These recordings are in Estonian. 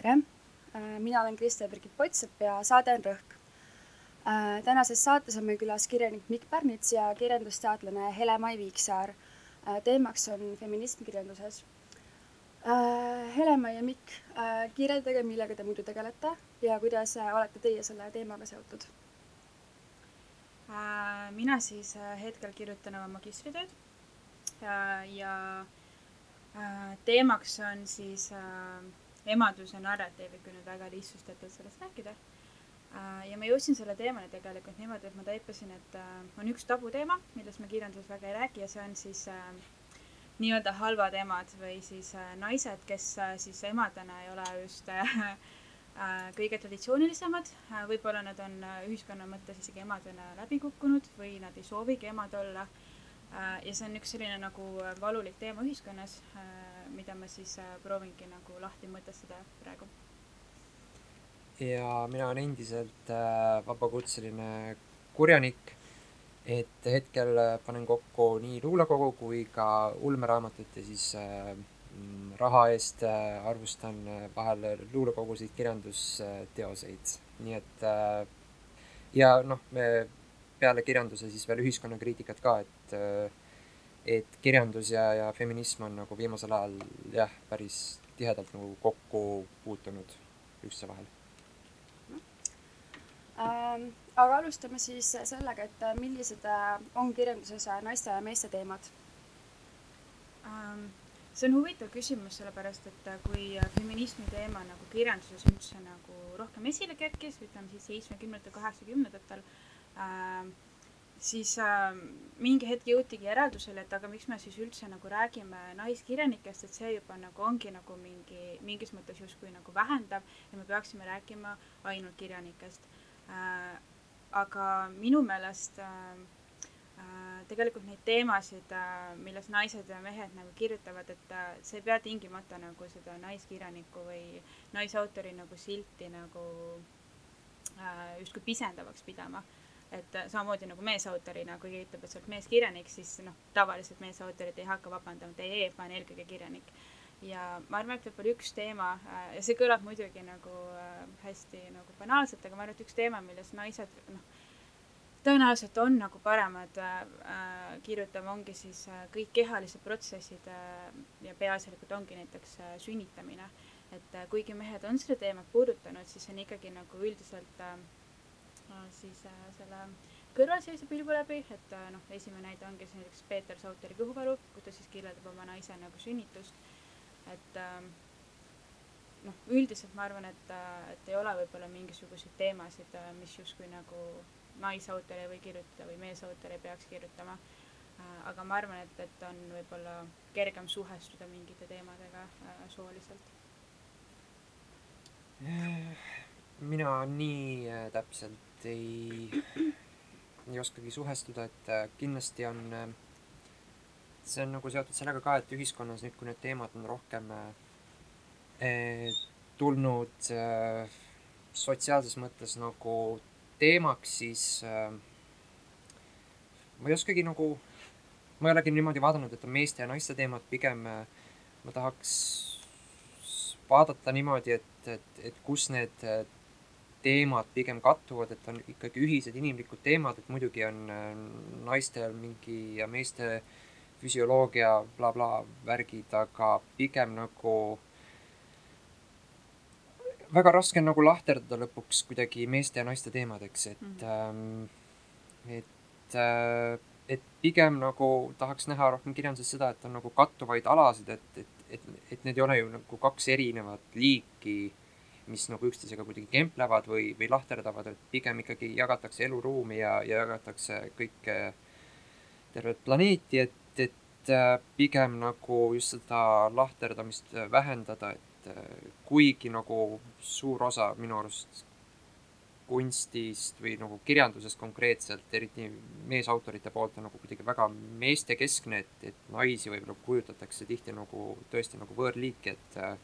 tere! mina olen Kriste-Birgit Pottsepp ja saade on Rõhk. tänases saates on meil külas kirjanik Mikk Pärnits ja kirjandusteadlane Hele-Mai Viiksaar. teemaks on feminism kirjanduses. Hele-Mai ja Mikk, kirjeldage, millega te muidu tegelete ja kuidas olete teie selle teemaga seotud? mina siis hetkel kirjutan oma magistritööd ja, ja teemaks on siis äh, emaduse narratiiv, kui nüüd väga lihtsustatult sellest rääkida. Äh,. ja ma jõudsin selle teemani tegelikult niimoodi, et ma taipasin, et äh, on üks tabuteema, millest me kirjanduses väga ei räägi ja see on siis äh, nii-öelda halvad emad või siis naised, kes siis emadena ei ole just kõige traditsioonilisemad. Võib-olla nad on ühiskonna mõttes isegi emadena läbi kukkunud või nad ei soovigi emad olla. Ja see on üks selline nagu valulik teema ühiskonnas mida ma siis äh, proovingi nagu lahti mõtestada praegu. ja mina olen endiselt äh, vabakutseline kurjanik, et hetkel äh, panen kokku nii luulekogu kui ka ulmeraamatut ja siis mm, raha eest arvustan vahel luulekogusid, kirjandusteoseid, nii et ja noh, me peale kirjanduse siis veel ühiskonnakriitikat ka, et et kirjandus ja, ja feminism on nagu viimasel ajal jah, päris tihedalt nagu kokku puutunud üksteise vahel ähm,. aga alustame siis sellega, et millised äh, on kirjanduses naiste ja meeste teemad ähm,? see on huvitav küsimus, sellepärast et äh, kui feminismi teema nagu kirjanduses üldse nagu rohkem esile kerkis, ütleme siis seitsmekümnendatel, kaheksakümnendatel äh,, siis äh, mingi hetk jõutigi järeldusele, et aga miks me siis üldse nagu räägime naiskirjanikest, et see juba nagu ongi nagu mingi, mingis mõttes justkui nagu vähendav ja me peaksime rääkima ainult kirjanikest äh,. aga minu meelest äh, äh, tegelikult neid teemasid äh,, milles naised ja mehed nagu kirjutavad, et äh, see ei pea tingimata nagu seda naiskirjaniku või naisautori nagu silti nagu äh, justkui pisendavaks pidama et äh, samamoodi nagu meesautorina, kui ütleb, et sa oled meeskirjanik, siis noh, tavaliselt meesautorid ei hakka vabandama, ei, ei, ma olen eelkõige kirjanik. ja ma arvan, et võib-olla üks teema äh, ja see kõlab muidugi nagu äh, hästi nagu banaalselt, aga ma arvan, et üks teema, milles naised noh, tõenäoliselt on nagu paremad äh, kirjutama, ongi siis äh, kõik kehalised protsessid äh, ja peaasjalikult ongi näiteks äh, sünnitamine. et äh, kuigi mehed on seda teemat puudutanud, siis on ikkagi nagu üldiselt äh, siis äh, selle kõrvalseisva pilgu läbi, et äh, noh, esimene näide ongi siis näiteks Peeter Sauteri Kõhuvaru, kus ta siis kirjeldab oma naise nagu sünnitust. et ähm, noh, üldiselt ma arvan, et, äh, et ei ole võib-olla mingisuguseid teemasid, mis justkui nagu naisautor ei või kirjutada või meesautor ei peaks kirjutama. aga ma arvan, et, et on võib-olla kergem suhestuda mingite teemadega sooliselt. mina nii täpselt ei, ei oskagi suhestuda, et äh, kindlasti on, äh, see on nagu seotud sellega ka, et ühiskonnas nüüd, kui need teemad on rohkem eh, tulnud eh, sotsiaalses mõttes nagu teemaks, siis eh, ma ei oskagi nagu, ma ei olegi niimoodi vaadanud, et on meeste ja naiste teemad, pigem ma tahaks vaadata niimoodi, et, et, et kus need teemad pigem kattuvad, et on ikkagi ühised inimlikud teemad, et muidugi on äh, naistel mingi ja meeste füsioloogia blablabla bla, värgid, aga pigem nagu väga raske on nagu lahterdada lõpuks kuidagi meeste ja naiste teemadeks, et mm, -hmm. et äh, et pigem nagu tahaks näha rohkem kirjanduses seda, et on nagu kattuvaid alasid, et, et, et, et need ei ole ju nagu kaks erinevat liiki mis nagu üksteisega kuidagi kemplevad või, või lahterdavad, et pigem ikkagi jagatakse eluruumi ja, ja jagatakse kõike, tervet planeeti, et, et äh, pigem nagu just seda lahterdamist vähendada, et äh, kuigi nagu suur osa minu arust kunstist või nagu kirjandusest konkreetselt, eriti meesautorite poolt on nagu kuidagi väga meestekeskne, et, et naisi võib-olla kujutatakse tihti nagu tõesti nagu võõrliiki, et äh,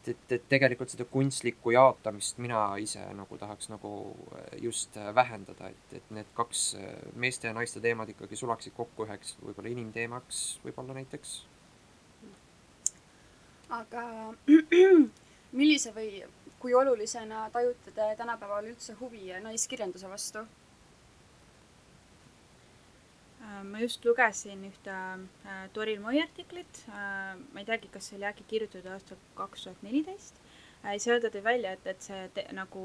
et et, et, tegelikult seda kunstlikku jaotamist mina ise nagu tahaks nagu äh, just äh, vähendada, et, et need kaks äh, meeste ja naiste teemad ikkagi sulaksid kokku üheks võib-olla inimteemaks võib-olla näiteks. aga millise või kui olulisena tajute te tänapäeval üldse huvi naiskirjanduse vastu? Äh, ma just lugesin ühte äh, Toril Moi artiklit. Äh,, ma ei teagi, kas see oli äkki kirjutatud aastal kaks tuhat neliteist. Seal ta tõi välja, et, et see te, nagu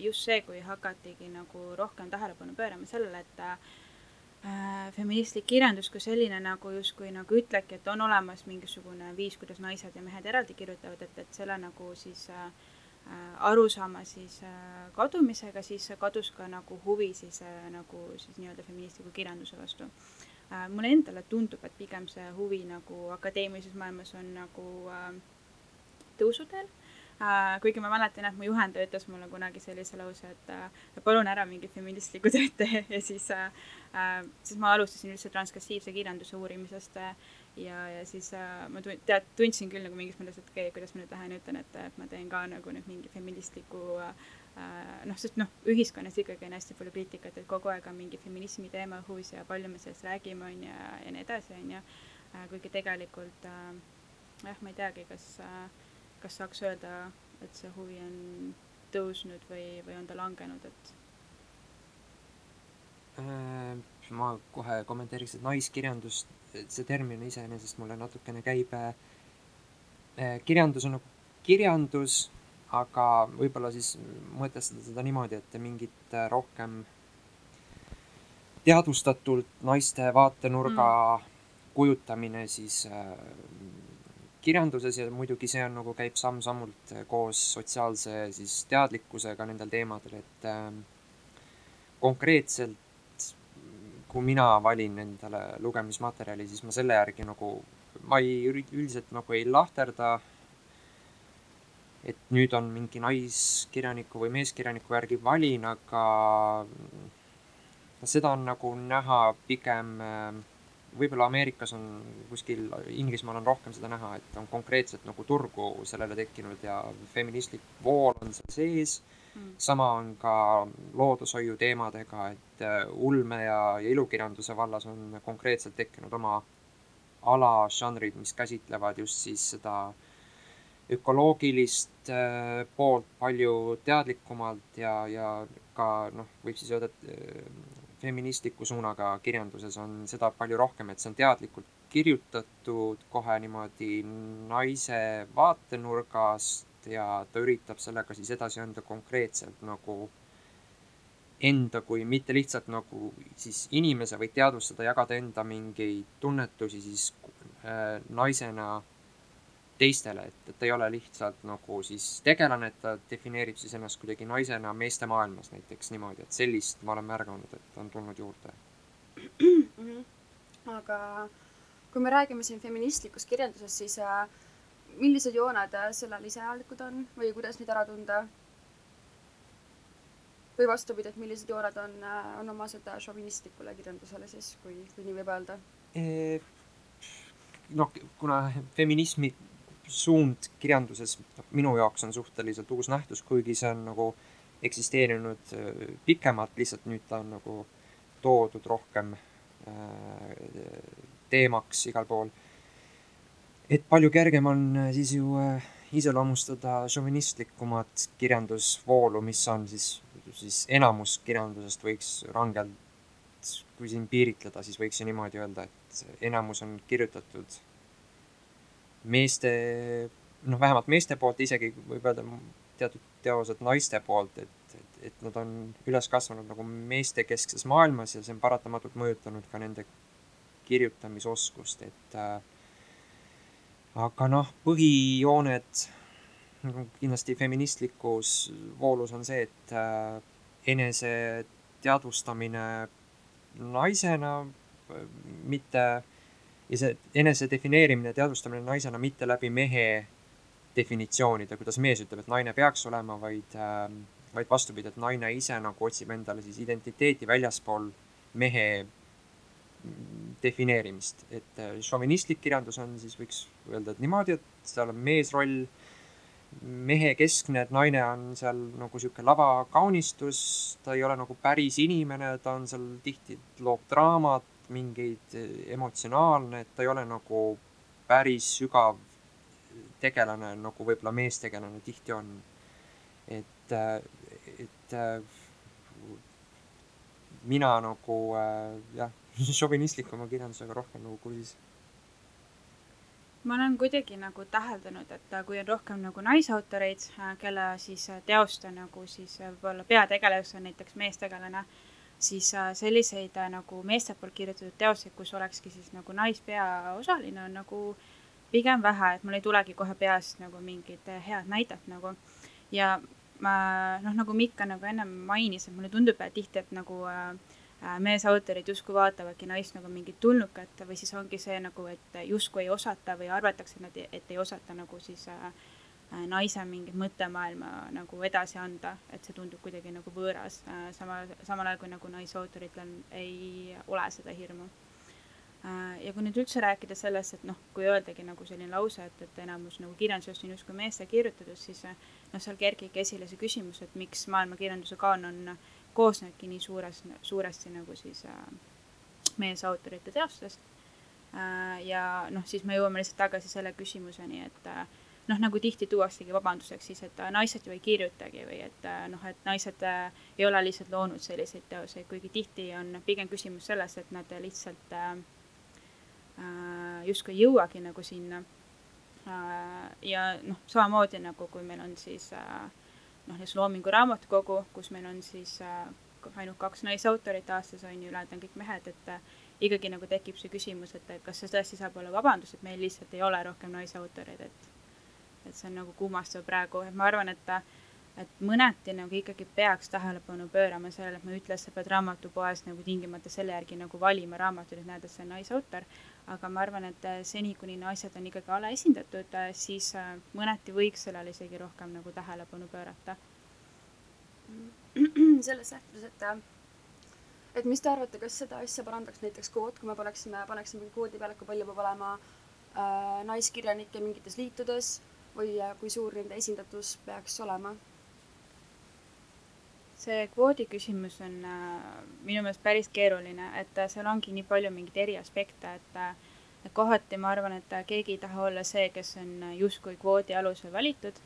just see, kui hakatigi nagu rohkem tähelepanu pöörama sellele, et feministlik kirjandus kui selline nagu justkui nagu ütlebki, et on olemas mingisugune viis, kuidas naised ja mehed eraldi kirjutavad, et, et selle nagu siis äh, Äh, arusaama siis äh, kadumisega, siis kadus ka nagu huvi siis äh, nagu siis nii-öelda feministliku kirjanduse vastu. mulle endale tundub, et pigem see huvi nagu akadeemilises maailmas on nagu tõusuteel kuigi ma mäletan, et mu juhendaja ütles mulle kunagi sellise lause, et palun ära mingi feministlikku tööd tee ja siis siis ma alustasin üldse transkriptiivse kirjanduse uurimisest ja, ja siis äh, ma tund-, tead, tundsin küll nagu mingis mõttes, et okei okay,, kuidas ma nüüd lähen ja ütlen, et, et ma teen ka nagu nüüd mingi feministliku äh, noh, sest noh, ühiskonnas ikkagi on hästi palju kriitikat, et kogu aeg on mingi feminismi teema õhus ja palju me sellest räägime, on ju, ja nii edasi, on ju. Äh, kuigi tegelikult äh, jah, ma ei teagi, kas äh,, kas saaks öelda, et see huvi on tõusnud või, või on ta langenud, et äh, ma kohe kommenteeriks, et naiskirjandus see termin iseenesest mulle natukene käib. Eh, kirjandus on nagu kirjandus, aga võib-olla siis mõtestada seda niimoodi, et mingit eh, rohkem teadvustatult naiste vaatenurga mm. kujutamine siis äh, kirjanduses ja muidugi see on nagu käib samm-sammult koos sotsiaalse siis teadlikkusega nendel teemadel, et äh, konkreetselt kui mina valin endale lugemismaterjali, siis ma selle järgi nagu, ma ei, üldiselt nagu ei lahterda, et nüüd on mingi naiskirjaniku või meeskirjaniku järgi valin, aga seda on nagu näha pigem, võib-olla Ameerikas on kuskil, Inglismaal on rohkem seda näha, et on konkreetselt nagu turgu sellele tekkinud ja feministlik vool on seal sees mm.. sama on ka loodushoiu teemadega, et äh, ulme ja, ja ilukirjanduse vallas on konkreetselt tekkinud oma alažanrid, mis käsitlevad just siis seda ökoloogilist äh, poolt palju teadlikumalt ja, ja ka noh, võib siis öelda, et äh, feministliku suunaga kirjanduses on seda palju rohkem, et see on teadlikult kirjutatud kohe niimoodi naise vaatenurgast ja ta üritab sellega siis edasi anda konkreetselt nagu enda kui mitte lihtsalt nagu siis inimese, vaid teadvustada, jagada enda mingeid tunnetusi siis äh, naisena teistele, et, et ta ei ole lihtsalt nagu siis tegelane, et ta defineerib siis ennast kuidagi naisena meeste maailmas näiteks niimoodi, et sellist ma olen märganud, et on tulnud juurde mm. -hmm. aga kui me räägime siin feministlikust kirjandusest, siis äh, millised jooned äh, sellel iseäärlikud on või kuidas neid ära tunda? või vastupidi, et millised jooned on, äh, on omased äh, šovinistlikule kirjandusele siis, kui, kui nii võib öelda? noh, kuna feminismi suund kirjanduses minu jaoks on suhteliselt uus nähtus, kuigi see on nagu eksisteerinud pikemalt, lihtsalt nüüd ta on nagu toodud rohkem teemaks igal pool et palju kergem on äh, siis ju äh, iseloomustada šovinistlikumat kirjandusvoolu, mis on siis, siis enamus kirjandusest võiks rangelt, kui siin piiritleda, siis võiks ju niimoodi öelda, et enamus on kirjutatud meeste, noh, vähemalt meeste poolt, isegi võib öelda teatud teosed naiste poolt, et, et, et nad on üles kasvanud nagu meestekeskses maailmas ja see on paratamatult mõjutanud ka nende kirjutamisoskust, et äh, aga noh, põhijooned nagu kindlasti feministlikus voolus on see, et äh, enese teadvustamine naisena, mitte, ja see enese defineerimine, teadvustamine naisena mitte läbi mehe definitsioonide, kuidas mees ütleb, et naine peaks olema, vaid äh,, vaid vastupidi, et naine ise nagu otsib endale siis identiteeti väljaspool mehe defineerimist, et äh, šovinistlik kirjandus on siis võiks öelda, et niimoodi, et seal on meesroll, mehekeskne, et naine on seal nagu sihuke lavakaunistus, ta ei ole nagu päris inimene, ta on seal tihti, loob draamat, mingeid äh, emotsionaalne, et ta ei ole nagu päris sügav tegelane, nagu võib-olla meestegelane tihti on. et, et mina nagu jah, šovinistlikuma kirjandusega rohkem nagu kursis ma olen kuidagi nagu täheldanud, et kui on rohkem nagu naisautoreid, kelle siis teoste nagu siis võib-olla peategelaseks on näiteks meestegelane, siis selliseid nagu meeste poolt kirjutatud teoseid, kus olekski siis nagu naispeaosaline, on nagu pigem vähe, et mul ei tulegi kohe peast nagu mingit head näidet nagu. ja ma noh, nagu Mikk nagu ennem mainis, et mulle tundub tihti, et nagu äh, Äh, meesautorid justkui vaatavadki naist nagu mingit tulnukat või siis ongi see nagu, et justkui ei osata või arvatakse, et nad, et ei osata nagu siis äh, äh, naise mingit mõttemaailma nagu edasi anda, et see tundub kuidagi nagu võõras äh,, samal, samal ajal kui nagu naisautoritel ei ole seda hirmu äh,. ja kui nüüd üldse rääkida sellest, et noh, kui öeldagi nagu selline lause, et, et enamus nagu kirjandusest on justkui meeste kirjutatud, siis äh, noh, seal kerkibki esile see küsimus, et miks maailmakirjanduse kaanon on koosnebki nii suures, suuresti nagu siis äh, meesautorite teostest äh,. ja noh, siis me jõuame lihtsalt tagasi selle küsimuseni, et äh, noh, nagu tihti tuuaksegi vabanduseks siis, et äh, naised ju ei kirjutagi või et äh, noh, et naised äh, ei ole lihtsalt loonud selliseid teoseid, kuigi tihti on pigem küsimus selles, et nad lihtsalt äh, justkui ei jõuagi nagu sinna äh,. ja noh, samamoodi nagu kui meil on siis äh, noh, näiteks Loomingu Raamatukogu, kus meil on siis äh, ainult kaks naisautorit aastas on ju, ülejäänud on kõik mehed, et äh, ikkagi nagu tekib see küsimus, et kas see tõesti saab olla vabandus, et meil lihtsalt ei ole rohkem naisautoreid, et et see on nagu kummastav praegu, et ma arvan, et et mõneti nagu ikkagi peaks tähelepanu pöörama sellele, et ma ei ütle, et sa pead raamatupoes nagu tingimata selle järgi nagu valima raamatuid, et näed, et see on naisautor, aga ma arvan, et äh, seni, kuni naised on ikkagi alaesindatud, äh, siis äh, mõneti võiks sellele isegi rohkem nagu tähelepanu pöörata. selles lähtudes, et et mis te arvate, kas seda asja parandaks näiteks kvoot, kui me paneksime, paneksime kvoodi peale, kui palju peab olema äh, naiskirjanikke mingites liitudes või kui suur nende esindatus peaks olema? See kvoodi küsimus on äh, minu meelest päris keeruline, et äh, seal ongi nii palju mingeid eri aspekte, et äh, et kohati ma arvan, et keegi ei taha olla see, kes on justkui kvoodi alusel valitud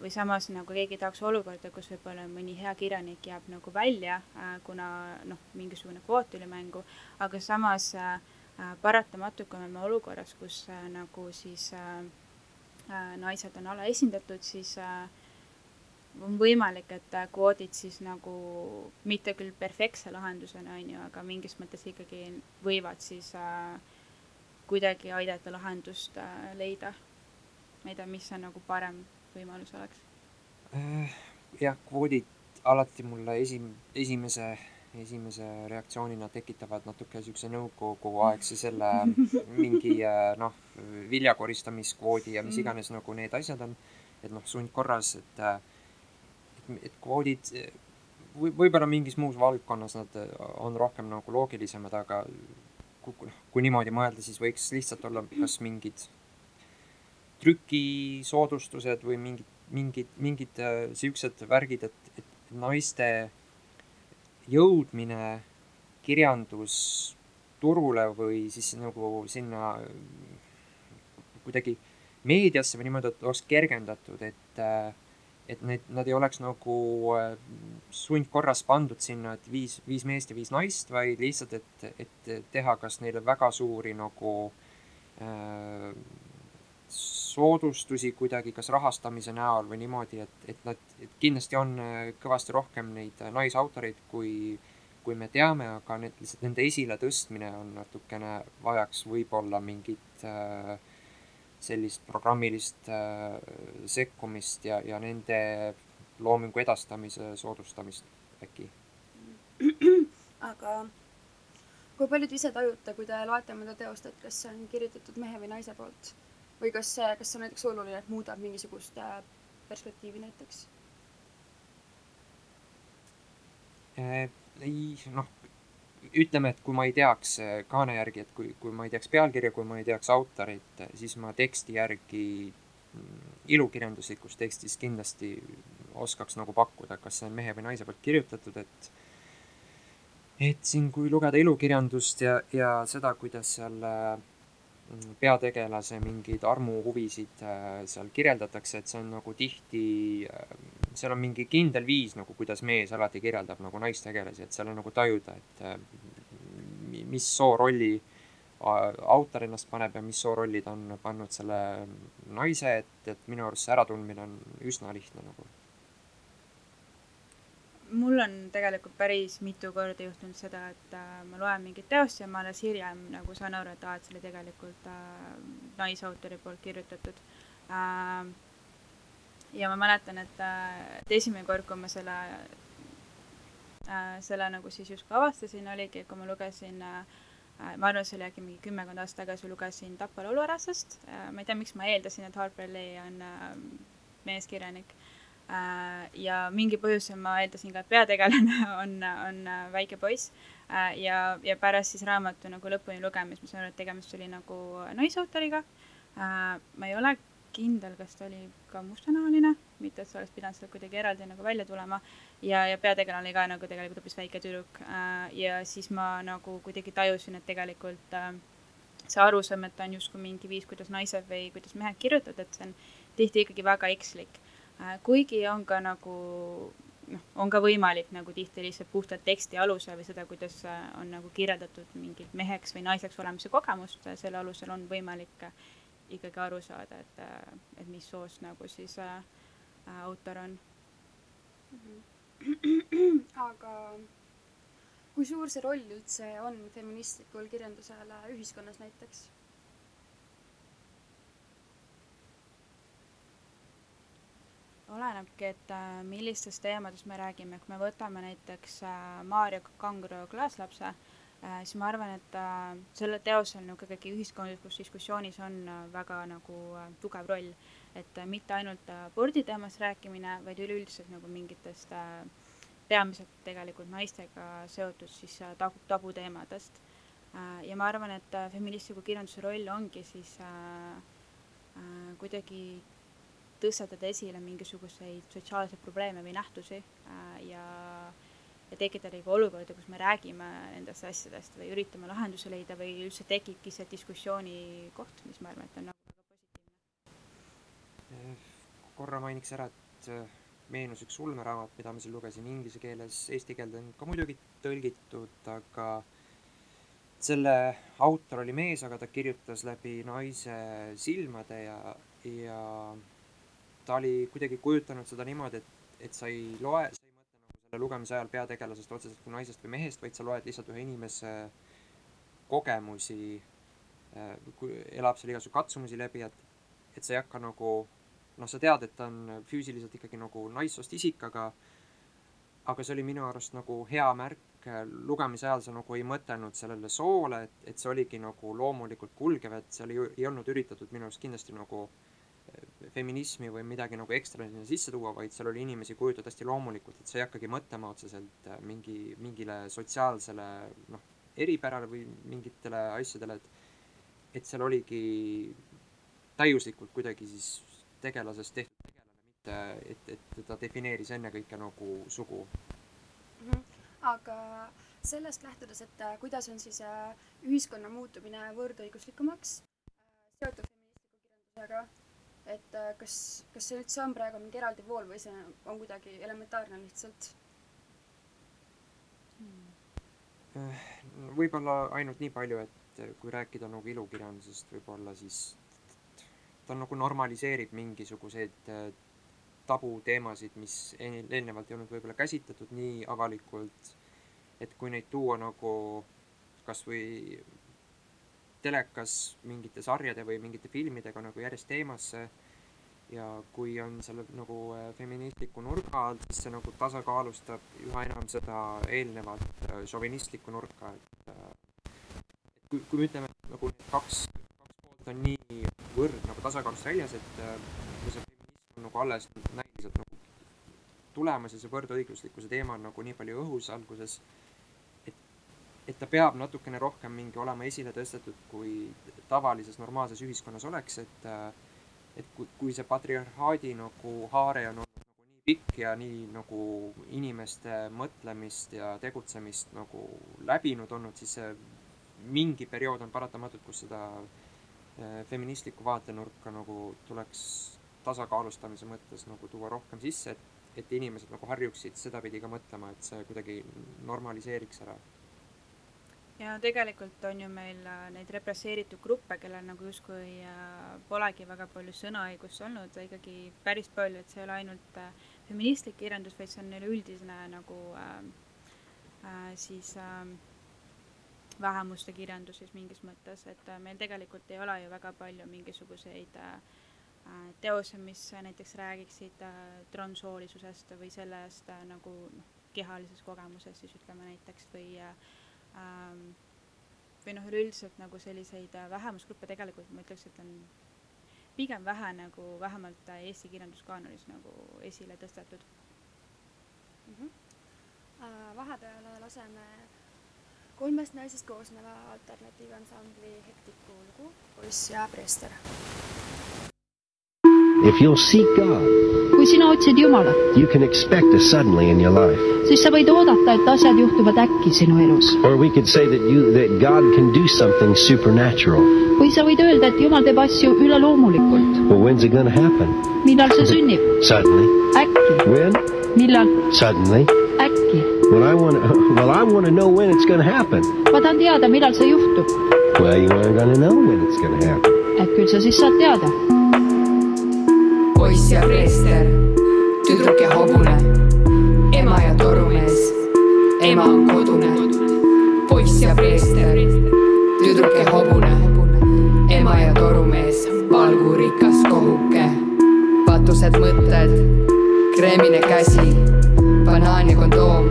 või samas nagu keegi ei tahaks olukorda, kus võib-olla mõni hea kirjanik jääb nagu välja, kuna noh, mingisugune kvoot tuli mängu, aga samas paratamatult, kui me oleme olukorras, kus nagu siis naised on alaesindatud, siis äh, on võimalik, et kvoodid siis nagu mitte küll perfektse lahendusena, on ju, aga mingis mõttes ikkagi võivad siis äh, kuidagi aidata lahendust äh, leida. ma ei tea, mis see nagu parem võimalus oleks äh,? jah, kvoodid alati mulle esim-, esimese, esimese reaktsioonina tekitavad natuke niisuguse nõukoguaegse selle mingi äh, noh, viljakoristamiskvoodi ja mis mm. iganes nagu need asjad on, et noh, sundkorras, et äh, et kvoodid või võib-olla mingis muus valdkonnas nad äh, on rohkem nagu loogilisemad, aga kui, kui niimoodi mõelda, siis võiks lihtsalt olla kas mingid trükisoodustused või mingid, mingid, mingid äh, siuksed värgid, et, et naiste jõudmine kirjandusturule või siis nagu sinna kuidagi meediasse või niimoodi, et oleks kergendatud, et äh, et need, nad ei oleks nagu äh, sundkorras pandud sinna, et viis, viis meest ja viis naist, vaid lihtsalt, et, et teha kas neile väga suuri nagu äh, soodustusi kuidagi, kas rahastamise näol või niimoodi, et, et nad, et kindlasti on äh, kõvasti rohkem neid naisautoreid, kui, kui me teame, aga need, lihtsalt nende esiletõstmine on natukene, vajaks võib-olla mingit äh, sellist programmilist äh, sekkumist ja, ja nende loomingu edastamise soodustamist äkki. aga kui palju te ise tajute, kui te loete mõnda teost, et kas see on kirjutatud mehe või naise poolt? või kas see, kas see on näiteks oluline, et muudab mingisugust äh, perspektiivi näiteks? Äh, ei, noh, ütleme, et kui ma ei teaks äh, kaane järgi, et kui, kui ma ei teaks pealkirja, kui ma ei teaks autorit, siis ma teksti järgi mm, ilukirjanduslikus tekstis kindlasti oskaks nagu pakkuda, kas see on mehe või naise poolt kirjutatud, et et siin, kui lugeda ilukirjandust ja, ja seda, kuidas seal äh, mm, peategelase mingeid armuhuvisid äh, seal kirjeldatakse, et see on nagu tihti, äh, seal on mingi kindel viis nagu, kuidas mees alati kirjeldab nagu naistegelasi, et seal on nagu tajuda, et äh, mis soorolli autor ennast paneb ja mis soorolli ta on pannud selle naise, et, et minu arust see äratundmine on üsna lihtne nagu mul on tegelikult päris mitu korda juhtunud seda, et äh, ma loen mingit teost ja ma alles hiljem nagu saan aru, et aa, et see oli tegelikult äh, naisautori poolt kirjutatud äh,. Ja ma mäletan, et äh,, et esimene kord, kui ma selle äh,, selle nagu siis justkui avastasin, oligi, kui ma lugesin äh, äh ma arvan, see oli äkki mingi kümmekond aastat tagasi, lugesin Tapa lauluärasest äh,. ma ei tea, miks ma eeldasin, et Harper Lee on äh, meeskirjanik Äh, ja mingi põhjusel ma eeldasin ka, et peategelane on, on äh, väike poiss. Äh, ja, ja pärast siis raamatu nagu lõpuni lugemist ma sain aru, et tegemist oli nagu naisautoriga. ma ei ole kindel, kas ta oli ka mustanahaline, mitte et sa oleks pidanud seda kuidagi eraldi nagu välja tulema. ja, ja peategelane oli ka nagu tegelikult hoopis väike tüdruk. ja siis ma nagu kuidagi tajusin, et tegelikult see arusaam, et on justkui mingi viis, kuidas naised või kuidas mehed kirjutavad, et see on tihti ikkagi väga ekslik Äh, kuigi on ka nagu noh, on ka võimalik nagu tihti lihtsalt puhtalt teksti alusel või seda, kuidas äh, on nagu kirjeldatud mingit meheks või naiseks olemise kogemust, äh, selle alusel on võimalik ikkagi aru saada, et, et mis soost nagu siis äh, autor on mm. -hmm. aga kui suur see roll üldse on feministlikul kirjandusel ühiskonnas näiteks? olenebki, et äh, millistest teemadest me räägime, kui me võtame näiteks äh, Maarja Kangro Klaaslapse, äh, siis ma arvan, et sellel teosel nagu ikkagi ühiskondlikus diskussioonis on väga nagu tugev roll. et mitte ainult aborditeemas rääkimine, vaid üleüldiselt nagu mingitest peamiselt tegelikult naistega seotud siis tabu, tabuteemadest. ja ma arvan, et feministliku kirjanduse roll ongi siis kuidagi tõstatada esile mingisuguseid sotsiaalseid probleeme või nähtusi äh, ja, ja tekitada ka olukorda, kus me räägime nendest asjadest või üritame lahenduse leida või üldse tekibki see diskussiooni koht, mis ma arvan, et on nagu väga positiivne. korra mainiks ära, et äh, meenus üks ulmeraamat, mida ma siin lugesin inglise keeles, eesti keelde on ka muidugi tõlgitud, aga selle autor oli mees, aga ta kirjutas läbi naise silmade ja, ja ta oli kuidagi kujutanud seda niimoodi, et, et sa ei loe, sa ei selle lugemise ajal peategelasest otseselt kui naisest või mehest, vaid sa loed lihtsalt ühe inimese kogemusi, äh, elab seal igasugu katsumusi läbi, et, et sa ei hakka nagu noh, sa tead, et ta on füüsiliselt ikkagi nagu naissoost isik, aga aga see oli minu arust nagu hea märk, lugemise ajal sa nagu ei mõtelnud sellele soole, et, et see oligi nagu loomulikult kulgev, et seal ei, ei olnud üritatud minu arust kindlasti nagu äh, feminismi või midagi nagu ekstra sinna sisse tuua, vaid seal oli inimesi kujutatud hästi loomulikult, et sa ei hakkagi mõtlema otseselt äh, mingi, mingile sotsiaalsele noh, eripärale või mingitele asjadele, et et seal oligi täiuslikult kuidagi siis tegelasest tehtud tegelane, mitte et, et ta defineeris ennekõike nagu sugu mm. -hmm. aga sellest lähtudes, et äh, kuidas on siis äh, ühiskonna muutumine võrdõiguslikumaks seotud feministliku kirjandusega et äh, kas, kas see üldse on praegu mingi eraldi vool või see on kuidagi elementaarne lihtsalt hmm.? võib-olla ainult nii palju, et kui rääkida nagu ilukirjandusest, võib-olla siis ta nagu normaliseerib mingisuguseid äh, tabuteemasid, mis eelnevalt ei olnud võib-olla käsitletud nii avalikult, et kui neid tuua nagu kas või telekas mingite sarjade või mingite filmidega nagu järjest teemasse. Ja kui on selle nagu äh, feministliku nurga alt, siis see nagu tasakaalustab üha enam seda eelnevat äh, šovinistlikku nurka, et äh, et kui, kui me ütleme, et nagu need kaks, kaks poolt on nii võrd nagu tasakaalust väljas, et kui see feminism on nagu alles näiliselt nagu tulemas ja see võrdõiguslikkuse teema on nagu nii palju õhus alguses, et ta peab natukene rohkem mingi olema esile tõstetud, kui tavalises normaalses ühiskonnas oleks, et äh, et kui, kui see patriarhaadi nagu haare on olnud nagu nii pikk ja nii nagu inimeste mõtlemist ja tegutsemist nagu läbinud olnud, siis mingi periood on paratamatult, kus seda äh, feministlikku vaatenurka nagu tuleks tasakaalustamise mõttes nagu tuua rohkem sisse, et, et inimesed nagu harjuksid sedapidi ka mõtlema, et see kuidagi normaliseeriks ära ja tegelikult on ju meil äh, neid represseeritud gruppe, kellel nagu justkui äh, polegi väga palju sõnaõigust olnud, ikkagi päris palju, et see ei ole ainult äh, feministlik kirjandus, vaid see on üleüldine nagu äh, siis äh, vähemuste kirjandus siis mingis mõttes, et meil tegelikult ei ole ju väga palju mingisuguseid äh, teose, mis näiteks räägiksid äh, transsoolisusest või sellest äh, nagu noh, kehalises kogemuses siis ütleme näiteks või äh, ähm, või noh, üleüldiselt nagu selliseid äh, vähemusgruppe tegelikult ma ütleks, et on pigem vähe nagu vähemalt äh, Eesti kirjanduskaanonis nagu esile tõstetud mm. -hmm. vahepeal laseme kolmest naisest koosneva alternatiivansambli Hektiku lugu Poiss ja preester. If you'll seek God, kui sina otsid Jumalat, you can expect a suddenly in your life. siis sa võid oodata, et asjad juhtuvad äkki sinu elus. Or we could say that you that God can do something supernatural. või sa võid öelda, et Jumal teeb asju üleloomulikult. Well, when's it going to happen? millal see sünnib? Suddenly. äkki. When? millal? Suddenly. äkki. Well, I want to. Well, I want to know when it's going to happen. ma tahan teada, millal see juhtub. Well, you aren't going to know when it's going to happen. et küll sa siis saad teada. Poiss ja preester, tüdruk ja hobune, ema ja torumees, ema on kodune. poiss ja preester, tüdruk ja hobune, ema ja torumees, valgurikas kohuke. patused mõtted, kreemine käsi, banaan ja kondoom,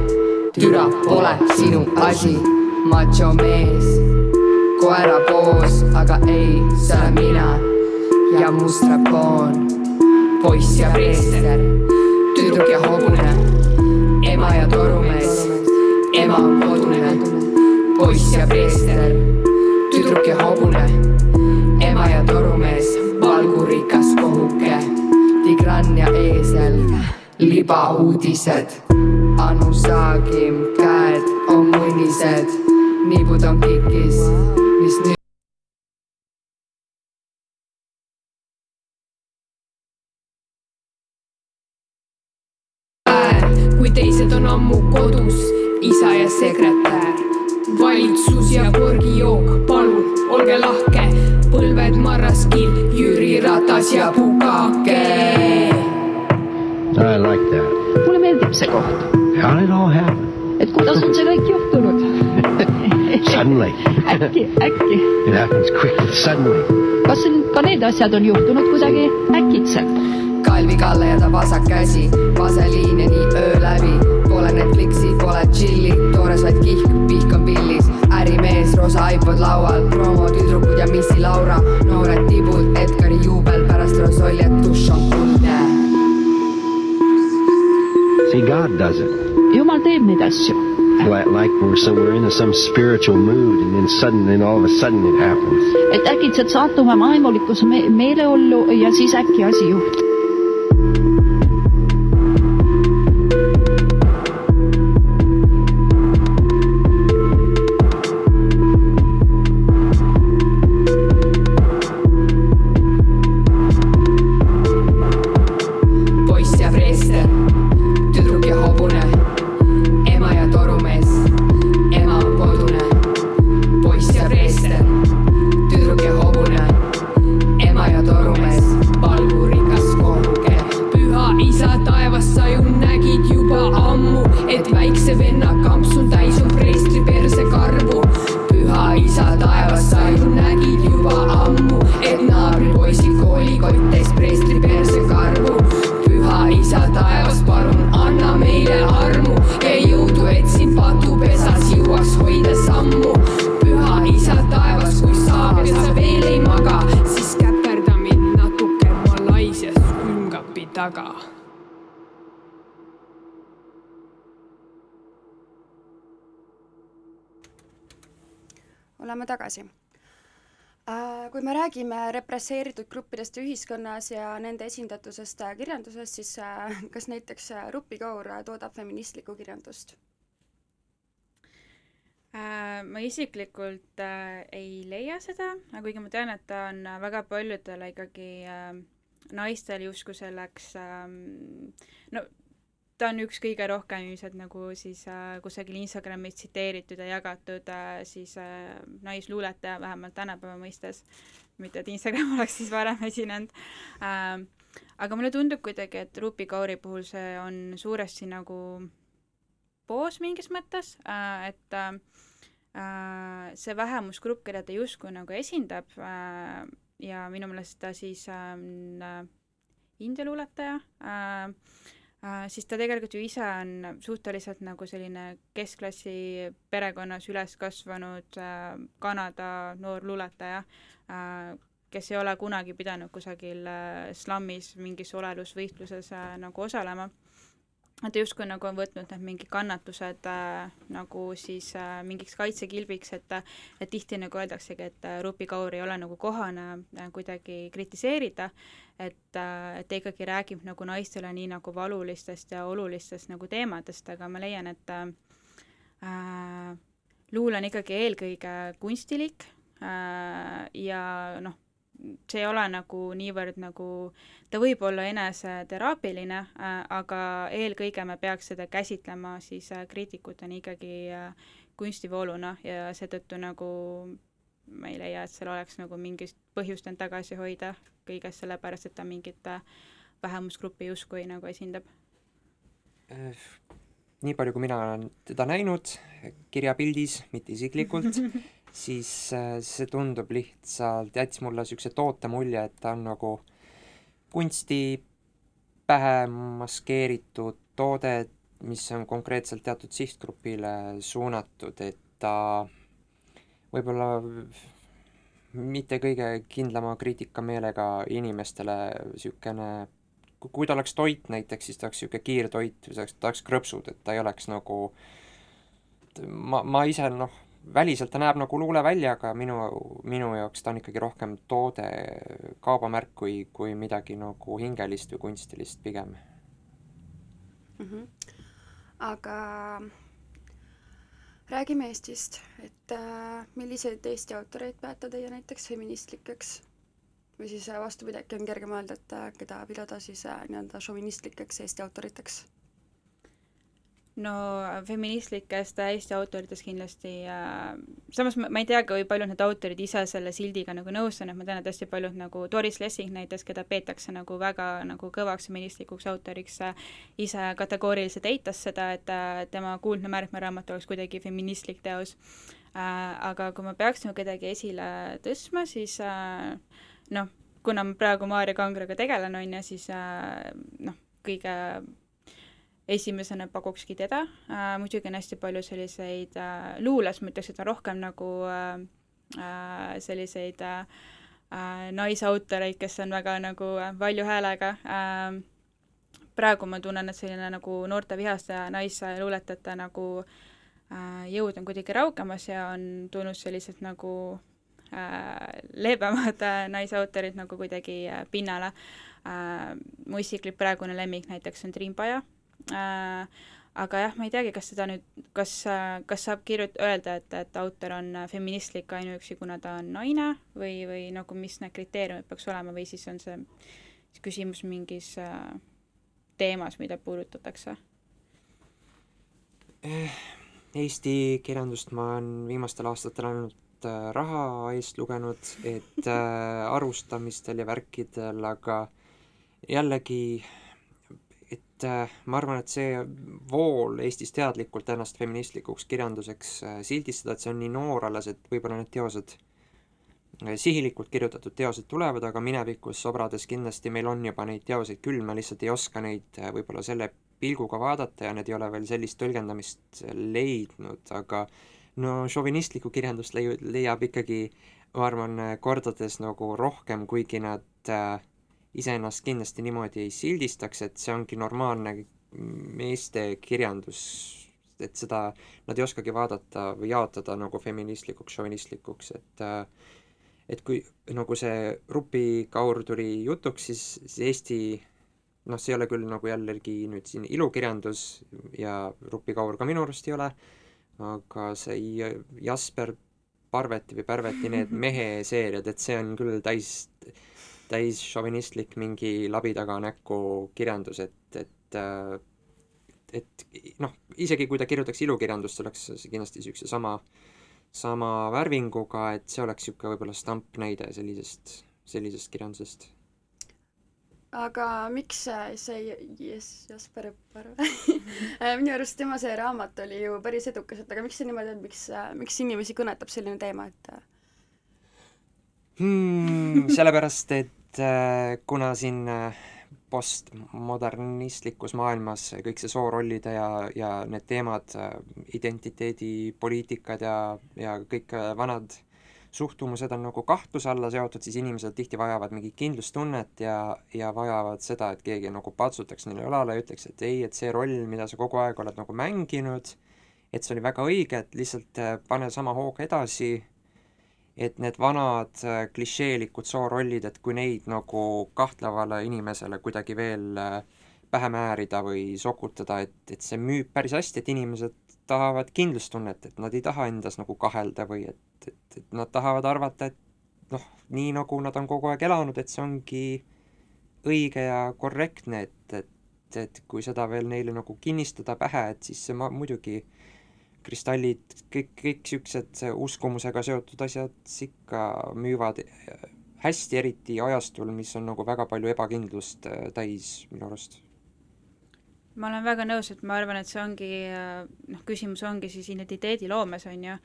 türa pole sinu asi, macho mees, koera poos, aga ei, see olen mina ja mustrapoon poiss ja preester, tüdruk ja hobune, ema ja torumees, ema on kodune, poiss ja preester, tüdruk ja hobune, ema ja torumees, valgurikas kohuke, tigran ja eesel, libauudised, Anu Saagim, käed on munnised, nibud on kikis, mis nüüd ammu kodus, isa ja sekretär. valitsus ja porgijook, palun olge lahke, põlved marraskill, Jüri Ratas ja Pukake. I like that. mulle meeldib see koht. How did it all happen? et kuidas on see kõik juhtunud? Suddenly. äkki, äkki. It happens quickly, suddenly. kas siin ka need asjad on juhtunud kuidagi äkitselt? Kalvi Kalle ja ta vasak käsi, vaseliin ja nii öö läbi. Pole Netflixi, pole chilli, toores vaid kihk, pihk on pillis. ärimees, roosa iPod laual, promotüdrukud ja missi Laura. noored tibud, Edgari juubel pärast Rosoljet, dušš on kuldne. See, God does it. jumal teeb neid asju. Like, like we're so we're in some spiritual mood, and then suddenly, and all of a sudden, it happens. et äkitselt satume vaimulikus me meeleollu ja siis äkki asi juhtub. obsuda tagasi. Kui me räägime represseeritud gruppidest ühiskonnas ja nende esindatusest äh, kirjanduses, siis äh, kas näiteks äh, Rupi Kaur toodab feministlikku kirjandust? Äh, ma isiklikult äh, ei leia seda, kuigi ma tean, et ta on äh, väga paljudele ikkagi äh, naistel justkui selleks ähm, no ta on üks kõige rohkem ilmselt nagu siis äh, kusagil Instagramis tsiteeritud ja jagatud äh, siis äh, naisluuletaja, vähemalt tänapäeva mõistes. mitte, et Instagram oleks siis varem esinenud äh,. aga mulle tundub kuidagi, et Rupi Kauri puhul see on suuresti nagu poos mingis mõttes äh,, et äh, äh, see vähemusgrupp, keda ta justkui nagu esindab äh, ja minu meelest ta siis on äh, India luuletaja äh,, äh, siis ta tegelikult ju ise on suhteliselt nagu selline keskklassi perekonnas üles kasvanud äh, Kanada noor luuletaja äh,, kes ei ole kunagi pidanud kusagil äh, slammis mingis olelusvõistluses äh, nagu osalema et justkui nagu on võtnud need mingid kannatused äh, nagu siis äh, mingiks kaitsekilbiks, et et tihti nagu öeldaksegi, et äh, Rupi Kaur ei ole nagu kohane äh, kuidagi kritiseerida, et äh,, et ta ikkagi räägib nagu naistele nii nagu valulistest ja olulistest nagu teemadest, aga ma leian, et äh, äh luule on ikkagi eelkõige kunstilik äh, ja noh, see ei ole nagu niivõrd nagu, ta võib olla eneseteraapiline äh,, aga eelkõige me peaks seda käsitlema siis äh, kriitikutena ikkagi äh, kunstivooluna ja seetõttu nagu ma ei leia, et seal oleks nagu mingit põhjust end tagasi hoida kõigest sellepärast, et ta mingit äh, vähemusgruppi justkui nagu esindab. Äh, nii palju, kui mina olen teda näinud kirjapildis, mitte isiklikult siis äh, see tundub lihtsalt, jättis mulle niisuguse toote mulje, et ta on nagu kunsti pähe maskeeritud toode, mis on konkreetselt teatud sihtgrupile suunatud, et ta võib-olla mitte kõige kindlama kriitikameelega inimestele niisugune, kui ta oleks toit näiteks, siis ta oleks niisugune kiirtoit, ta oleks krõpsud, et ta ei oleks nagu ma, ma ise noh, väliselt ta näeb nagu luule välja, aga minu, minu jaoks ta on ikkagi rohkem toode, kaubamärk kui, kui midagi nagu hingelist või kunstilist pigem mm. -hmm. aga räägime Eestist, et äh, milliseid Eesti autoreid peate teie näiteks feministlikeks? või siis äh, vastupidi, äkki on kergem öelda, et äh, keda pidada siis äh, nii-öelda šovinistlikeks Eesti autoriteks? No feministlikest Eesti autoritest kindlasti äh,, samas ma, ma ei tea, kui paljud need autorid ise selle sildiga nagu nõus on, et ma tean, et hästi paljud nagu Doris Lessing näiteks, keda peetakse nagu väga nagu kõvaks feministlikuks autoriks äh,, ise kategooriliselt eitas seda, et äh, tema Kuldne märkmeraamat oleks kuidagi feministlik teos äh,. aga kui ma peaks nagu kedagi esile tõstma, siis äh, noh, kuna ma praegu Maarja Kangraga tegelen, on ju, siis äh, noh, kõige esimesena pakukski teda äh,, muidugi on hästi palju selliseid äh, luules, ma ütleks, et on rohkem nagu äh, äh, selliseid äh, äh, naisautoreid, kes on väga nagu äh, valju häälega äh,. praegu ma tunnen, et selline nagu noorte vihaste naisluuletajate nagu äh, jõud on kuidagi raugemas ja on tulnud sellised nagu äh, leebemad äh, naisautorid nagu kuidagi äh, pinnale äh,. mu isiklik praegune lemmik näiteks on Triin Paja äh,. Aga jah, ma ei teagi, kas seda nüüd, kas, kas saab kirjut-, öelda, et, et autor on feministlik ainuüksi, kuna ta on naine või, või nagu mis need kriteeriumid peaks olema või siis on see küsimus mingis äh, teemas, mida puudutatakse? Eh, Eesti kirjandust ma olen viimastel aastatel ainult äh, raha eest lugenud, et äh, arvustamistel ja värkidel, aga jällegi et äh, ma arvan, et see vool Eestis teadlikult ennast feministlikuks kirjanduseks äh, sildistada, et see on nii noor alles, et võib-olla need teosed, äh, sihilikult kirjutatud teosed tulevad, aga minevikus sobrades kindlasti meil on juba neid teoseid küll, me lihtsalt ei oska neid võib-olla selle pilguga vaadata ja need ei ole veel sellist tõlgendamist leidnud, aga no šovinistlikku kirjandust leiu-, leiab ikkagi ma arvan, kordades nagu rohkem, kuigi nad äh, iseennast kindlasti niimoodi ei sildistaks, et see ongi normaalne meeste kirjandus, et seda nad ei oskagi vaadata või jaotada nagu feministlikuks, šovinistlikuks, et et kui nagu see Rupi Kaur tuli jutuks, siis, siis Eesti noh, see ei ole küll nagu jällegi nüüd siin ilukirjandus ja Rupi Kaur ka minu arust ei ole, aga see Jasper Parveti või Pärveti need meheseeriad, et see on küll täis, täis šovinistlik mingi labi taga näkku kirjandus, et, et et noh, isegi kui ta kirjutaks ilukirjandust, oleks see kindlasti niisuguse sama, sama värvinguga, et see oleks niisugune võib-olla stampnäide sellisest, sellisest kirjandusest aga miks see Jes-, Jasper Parve minu arust tema see raamat oli ju päris edukas, et aga miks see niimoodi on, miks, miks inimesi kõnetab selline teema, et hmm,? sellepärast, et äh, kuna siin äh, postmodernistlikus maailmas kõik see soorollide ja, ja need teemad, identiteedipoliitikad ja, ja kõik vanad suhtumused on nagu kahtluse alla seotud, siis inimesed tihti vajavad mingit kindlustunnet ja, ja vajavad seda, et keegi nagu patsutaks neile õlale ja ütleks, et ei, et see roll, mida sa kogu aeg oled nagu mänginud, et see oli väga õige, et lihtsalt pane sama hooga edasi et need vanad äh, klišeelikud soorollid, et kui neid nagu kahtlevale inimesele kuidagi veel äh, pähe määrida või sokutada, et, et see müüb päris hästi, et inimesed tahavad kindlustunnet, et nad ei taha endas nagu kahelda või et, et, et nad tahavad arvata, et noh, nii nagu nad on kogu aeg elanud, et see ongi õige ja korrektne, et, et, et kui seda veel neile nagu kinnistada pähe, et siis see ma-, muidugi äh, kristallid, kõik, kõik niisugused uskumusega seotud asjad ikka müüvad hästi, eriti ajastul, mis on nagu väga palju ebakindlust äh, täis minu arust. ma olen väga nõus, et ma arvan, et see ongi äh, noh, küsimus ongi siis identiteediloomes, on ju,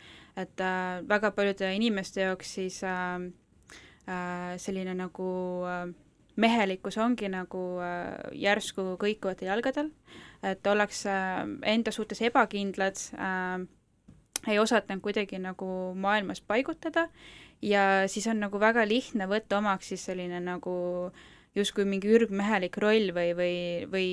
et äh, väga paljude inimeste jaoks siis äh, äh, selline nagu äh, mehelikkus ongi nagu äh, järsku kõikuvatel jalgadel, et ollakse äh, enda suhtes ebakindlad äh,, ei osata end kuidagi nagu maailmas paigutada. Ja siis on nagu väga lihtne võtta omaks siis selline nagu äh, justkui mingi ürgmehelik roll või, või, või,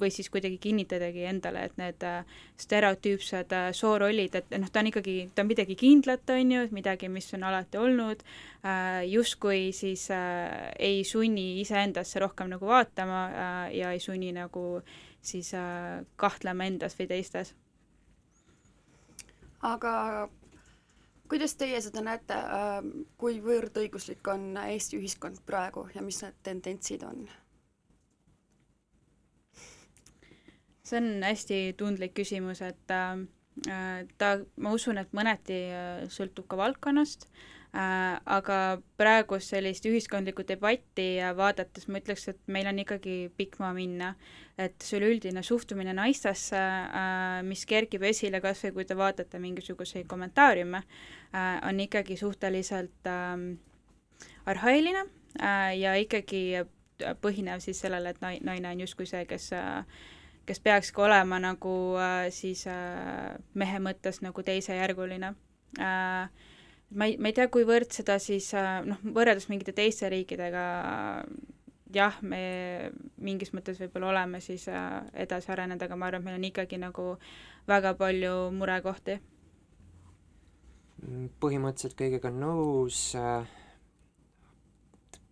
või siis kuidagi kinnitadagi endale, et need äh, stereotüüpsed äh, soorollid, et noh, ta on ikkagi, ta on midagi kindlat, on ju, midagi, mis on alati olnud äh,, justkui siis äh, ei sunni iseendasse rohkem nagu vaatama äh, ja ei sunni nagu siis äh, kahtlema endas või teistes. aga kuidas teie seda näete, ähm, kui võõrdõiguslik on Eesti ühiskond praegu ja mis need tendentsid on? see on hästi tundlik küsimus, et äh, ta, ma usun, et mõneti äh, sõltub ka valdkonnast Äh, aga praegust sellist ühiskondlikku debatti vaadates ma ütleks, et meil on ikkagi pikk maa minna. Et see üleüldine suhtumine naistesse, äh, mis kerkib esile kas või kui te vaatate mingisuguseid kommentaariume, äh, on ikkagi suhteliselt ähm, arhailine ja ikkagi põhinev siis sellele, et nai-, naine on justkui see, kes kes peakski olema nagu siis mehe mõttes nagu teisejärguline. Äh, ma ei, ma ei tea, kuivõrd seda siis äh, noh, võrreldes mingite teiste riikidega jah, me mingis mõttes võib-olla oleme siis äh, edasi arenenud, aga ma arvan, et meil on ikkagi nagu väga palju murekohti. põhimõtteliselt kõigega nõus, äh,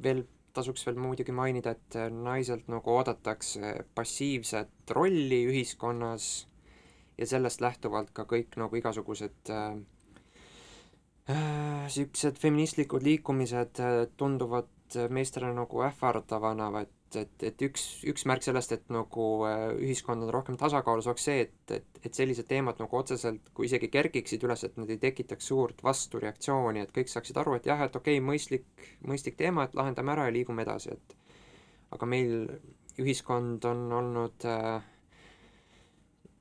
veel tasuks veel muidugi mainida, et naiselt nagu oodatakse passiivset rolli ühiskonnas ja sellest lähtuvalt ka kõik nagu igasugused äh, niisugused feministlikud liikumised äh, tunduvad meestele nagu ähvardavana, et, et, et üks, üks märk sellest, et nagu äh, ühiskond on rohkem tasakaalus, oleks see, et, et, et sellised teemad nagu otseselt, kui isegi kerkiksid üles, et need ei tekitaks suurt vastureaktsiooni, et kõik saaksid aru, et jah, et okei okay,, mõistlik, mõistlik teema, et lahendame ära ja liigume edasi, et aga meil ühiskond on olnud äh,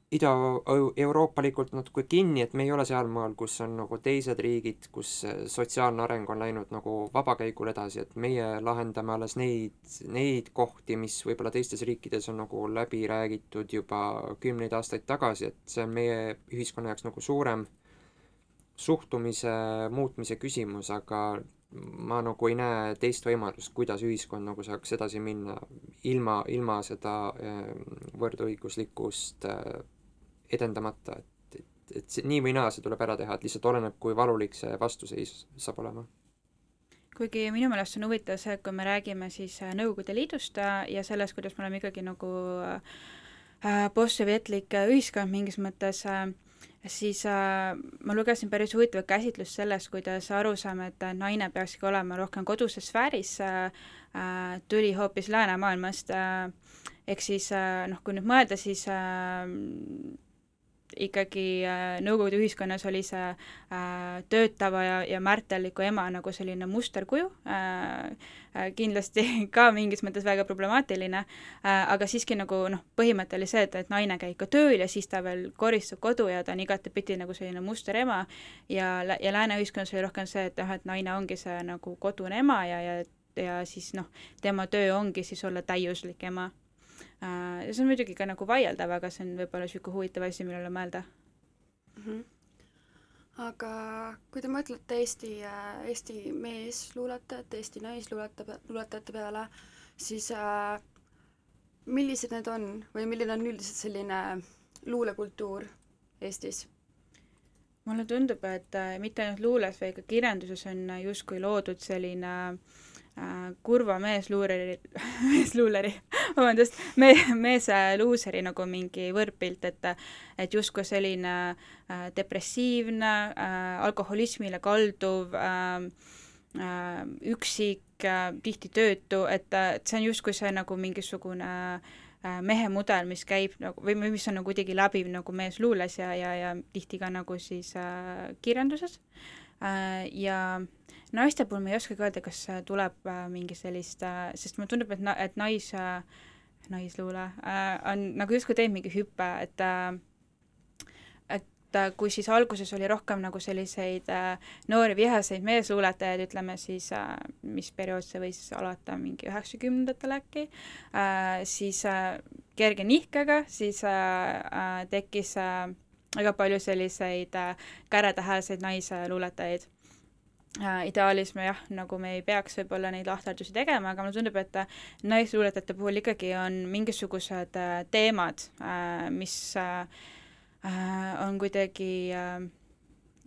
ida-euroopalikult natuke kinni, et me ei ole sealmaal, kus on nagu teised riigid, kus sotsiaalne areng on läinud nagu vabakäigul edasi, et meie lahendame alles neid, neid kohti, mis võib-olla teistes riikides on nagu läbi räägitud juba kümneid aastaid tagasi, et see on meie ühiskonna jaoks nagu suurem suhtumise muutmise küsimus, aga ma nagu ei näe teist võimalust, kuidas ühiskond nagu saaks edasi minna ilma, ilma seda eh, võrdõiguslikkust edendamata, et, et, et see nii või naa, see tuleb ära teha, et lihtsalt oleneb, kui valulik see vastuseis saab olema. Kuigi minu meelest on huvitav see, et kui me räägime siis äh, Nõukogude Liidust äh, ja sellest, kuidas me oleme ikkagi nagu äh, postsovjetlik ühiskond mingis mõttes, siis äh, ma lugesin päris huvitavat käsitlust sellest, kuidas aru saame, et naine peakski olema rohkem koduses sfääris äh,, äh, tuli hoopis läänemaailmast äh,, ehk siis äh, noh, kui nüüd mõelda, siis äh, ikkagi äh, Nõukogude ühiskonnas oli see äh, töötava ja, ja märtelliku ema nagu selline musterkuju äh,, kindlasti ka mingis mõttes väga problemaatiline aga siiski nagu noh, põhimõte oli see, et, et naine käib ka tööl ja siis ta veel koristab kodu ja ta on igatepidi nagu selline musterema ja, ja lääne ühiskonnas oli rohkem see, et jah, et naine ongi see nagu kodune ema ja, ja ja siis noh, tema töö ongi siis olla täiuslik ema ja see on muidugi ka nagu vaieldav, aga see on võib-olla niisugune huvitav asi, millele mõelda mm. -hmm. aga kui te mõtlete Eesti, äh, Eesti meesluuletajate, Eesti naisluuletajate, luuletajate peale, siis äh, millised need on või milline on üldiselt selline luulekultuur Eestis? mulle tundub, et äh, mitte ainult luules, vaid ka kirjanduses on justkui loodud selline äh, kurva meesluureri meesluuleri vabandust, me-, meesluuseri nagu mingi võrdpilt, et et justkui selline äh, depressiivne äh,, alkoholismile kalduv äh,, äh, üksik äh,, tihti töötu, et, et see on justkui see nagu mingisugune äh, mehe mudel, mis käib nagu või mis on nagu kuidagi läbiv nagu meesluules ja, ja, ja tihti ka nagu siis äh, kirjanduses äh,. ja naiste puhul ma ei oskagi öelda, kas tuleb äh, mingi sellist äh,, sest mulle tundub, et na-, et nais äh, naisluule äh, on nagu justkui teinud mingi hüppe, et äh, et äh, kui siis alguses oli rohkem nagu selliseid äh, noori vihaseid meesluuletajaid, ütleme siis äh,, mis periood see võis alata, mingi üheksakümnendatel äkki äh,, siis äh, kerge nihkega, siis äh, äh, tekkis äh, väga palju selliseid äh, käretäheleseid naisluuletajaid. äh, ideaalis me jah, nagu me ei peaks võib-olla neid lahterdusi tegema, aga mulle tundub, et äh, naisluuletajate puhul ikkagi on mingisugused äh, teemad äh,, mis äh, äh, on kuidagi äh,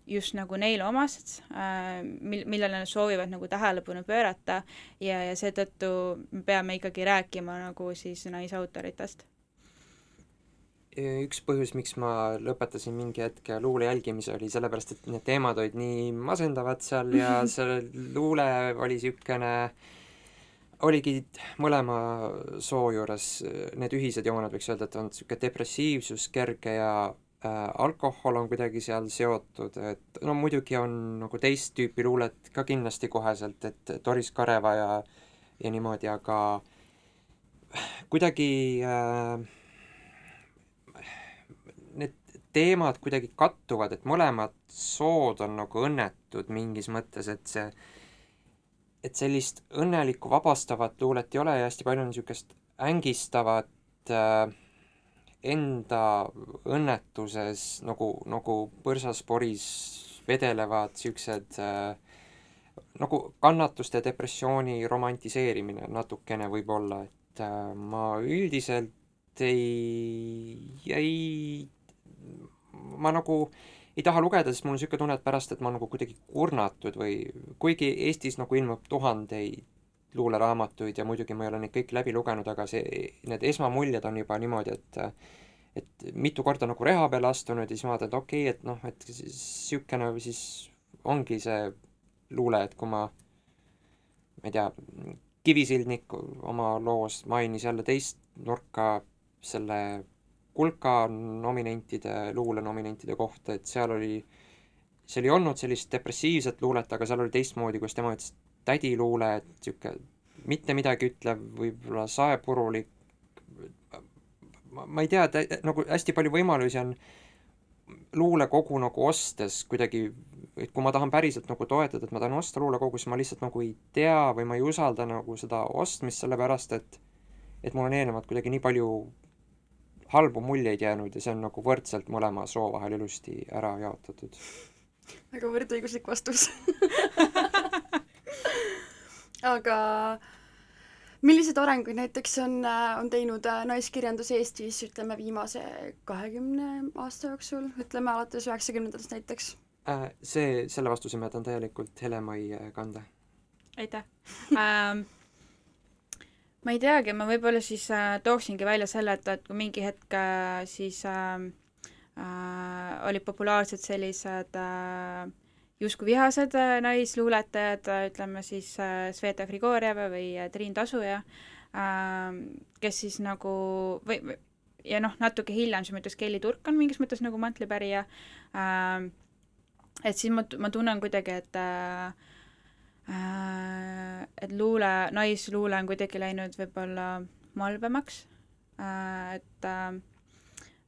just nagu neile omased äh,, mil-, millele nad soovivad nagu tähelepanu pöörata ja, ja seetõttu me peame ikkagi rääkima nagu siis naisautoritest üks põhjus, miks ma lõpetasin mingi hetk luule jälgimise, oli sellepärast, et need teemad olid nii masendavad seal ja see luule oli niisugune, oligi mõlema soo juures need ühised jooned, võiks öelda, et on niisugune depressiivsus kerge ja äh, alkohol on kuidagi seal seotud, et no muidugi on nagu teist tüüpi luulet ka kindlasti koheselt, et Doris Kareva ja ja niimoodi, aga kuidagi äh, teemad kuidagi kattuvad, et mõlemad sood on nagu õnnetud mingis mõttes, et see, et sellist õnnelikku vabastavat luulet ei ole ja hästi palju on niisugust ängistavat äh, enda õnnetuses nagu, nagu põrsasporis vedelevad niisugused äh, nagu kannatuste ja depressiooni romantiseerimine natukene võib-olla, et äh, ma üldiselt ei, ei ma nagu ei taha lugeda, sest mul on niisugune tunne, et pärast, et ma nagu kuidagi kurnatud või kuigi Eestis nagu ilmub tuhandeid luuleraamatuid ja muidugi ma ei ole neid kõiki läbi lugenud, aga see, need esmamuljed on juba niimoodi, et et mitu korda nagu reha peale astunud ja siis vaatad, et okei okay,, et noh, et niisugune siis ongi see luule, et kui ma ma ei tea, Kivisildnik oma loos mainis jälle teist nurka selle kulka nominentide, luulenominentide kohta, et seal oli, seal ei olnud sellist depressiivset luulet, aga seal oli teistmoodi, kus tema ütles tädiluule, et niisugune mitte midagi ütlev, võib-olla saepurulik, ma, ma ei tea, nagu hästi palju võimalusi on luulekogu nagu ostes kuidagi, et kui ma tahan päriselt nagu toetada, et ma tahan osta luulekogu, siis ma lihtsalt nagu ei tea või ma ei usalda nagu seda ostmist, sellepärast et et mul on eelnevalt kuidagi nii palju halbu muljeid jäänud ja see on nagu võrdselt mõlema soo vahel ilusti ära jaotatud. väga võrdõiguslik vastus aga milliseid arenguid näiteks on, on teinud äh, naiskirjandus Eestis, ütleme, viimase kahekümne aasta jooksul, ütleme alates üheksakümnendatest näiteks? Äh, see, selle vastuse ma jätan täielikult Hele-Mai äh, kanda. aitäh ähm, ma ei teagi, ma võib-olla siis äh, tooksingi välja selle, et, et kui mingi hetk äh, siis äh, äh, olid populaarsed sellised äh, justkui vihased äh, naisluuletajad äh,, ütleme siis äh, Sveta Grigorjeva või äh, Triin Tasuja äh,, kes siis nagu või, või ja noh, natuke hiljem siis ma ütleks, Kelly Turk on mingis mõttes nagu mantlipärija äh,, et siis ma, ma tunnen kuidagi, et äh, et luule, naisluule on kuidagi läinud võib-olla malbemaks. Äh,, et äh,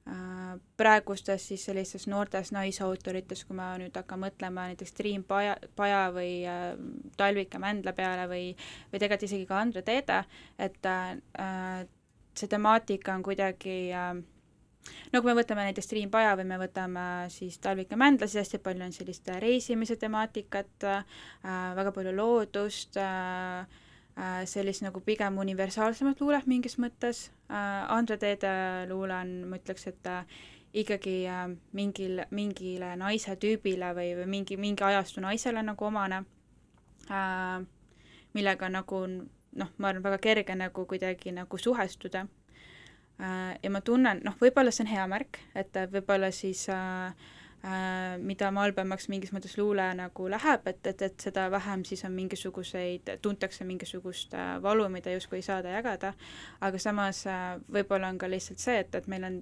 äh, praegustes siis sellistes noortes naisautorites, kui ma nüüd hakkan mõtlema näiteks Triin Paja, Paja või äh, Talvika Mändla peale või, või tegelikult isegi ka Andre Teede, et äh, see temaatika on kuidagi äh, no kui me võtame näiteks Triin Paja või me võtame siis Talvika Mändla, siis hästi palju on sellist reisimise temaatikat äh,, väga palju loodust äh,, Äh, sellist nagu pigem universaalsemat luulet mingis mõttes. Äh, Andre Teede luule on, ma ütleks, et äh, ikkagi mingil, mingile naise tüübile või, või mingi, mingi ajastu naisele nagu omane, millega nagu noh, ma arvan, väga kerge nagu kuidagi nagu suhestuda. Ja ma tunnen, noh, võib-olla see on hea märk, et võib-olla siis äh, Äh, mida malbemaks mingis mõttes luule nagu läheb, et, et, et seda vähem siis on mingisuguseid, tuntakse mingisugust äh, valu, mida justkui ei saada jagada, aga samas äh, võib-olla on ka lihtsalt see, et, et meil on,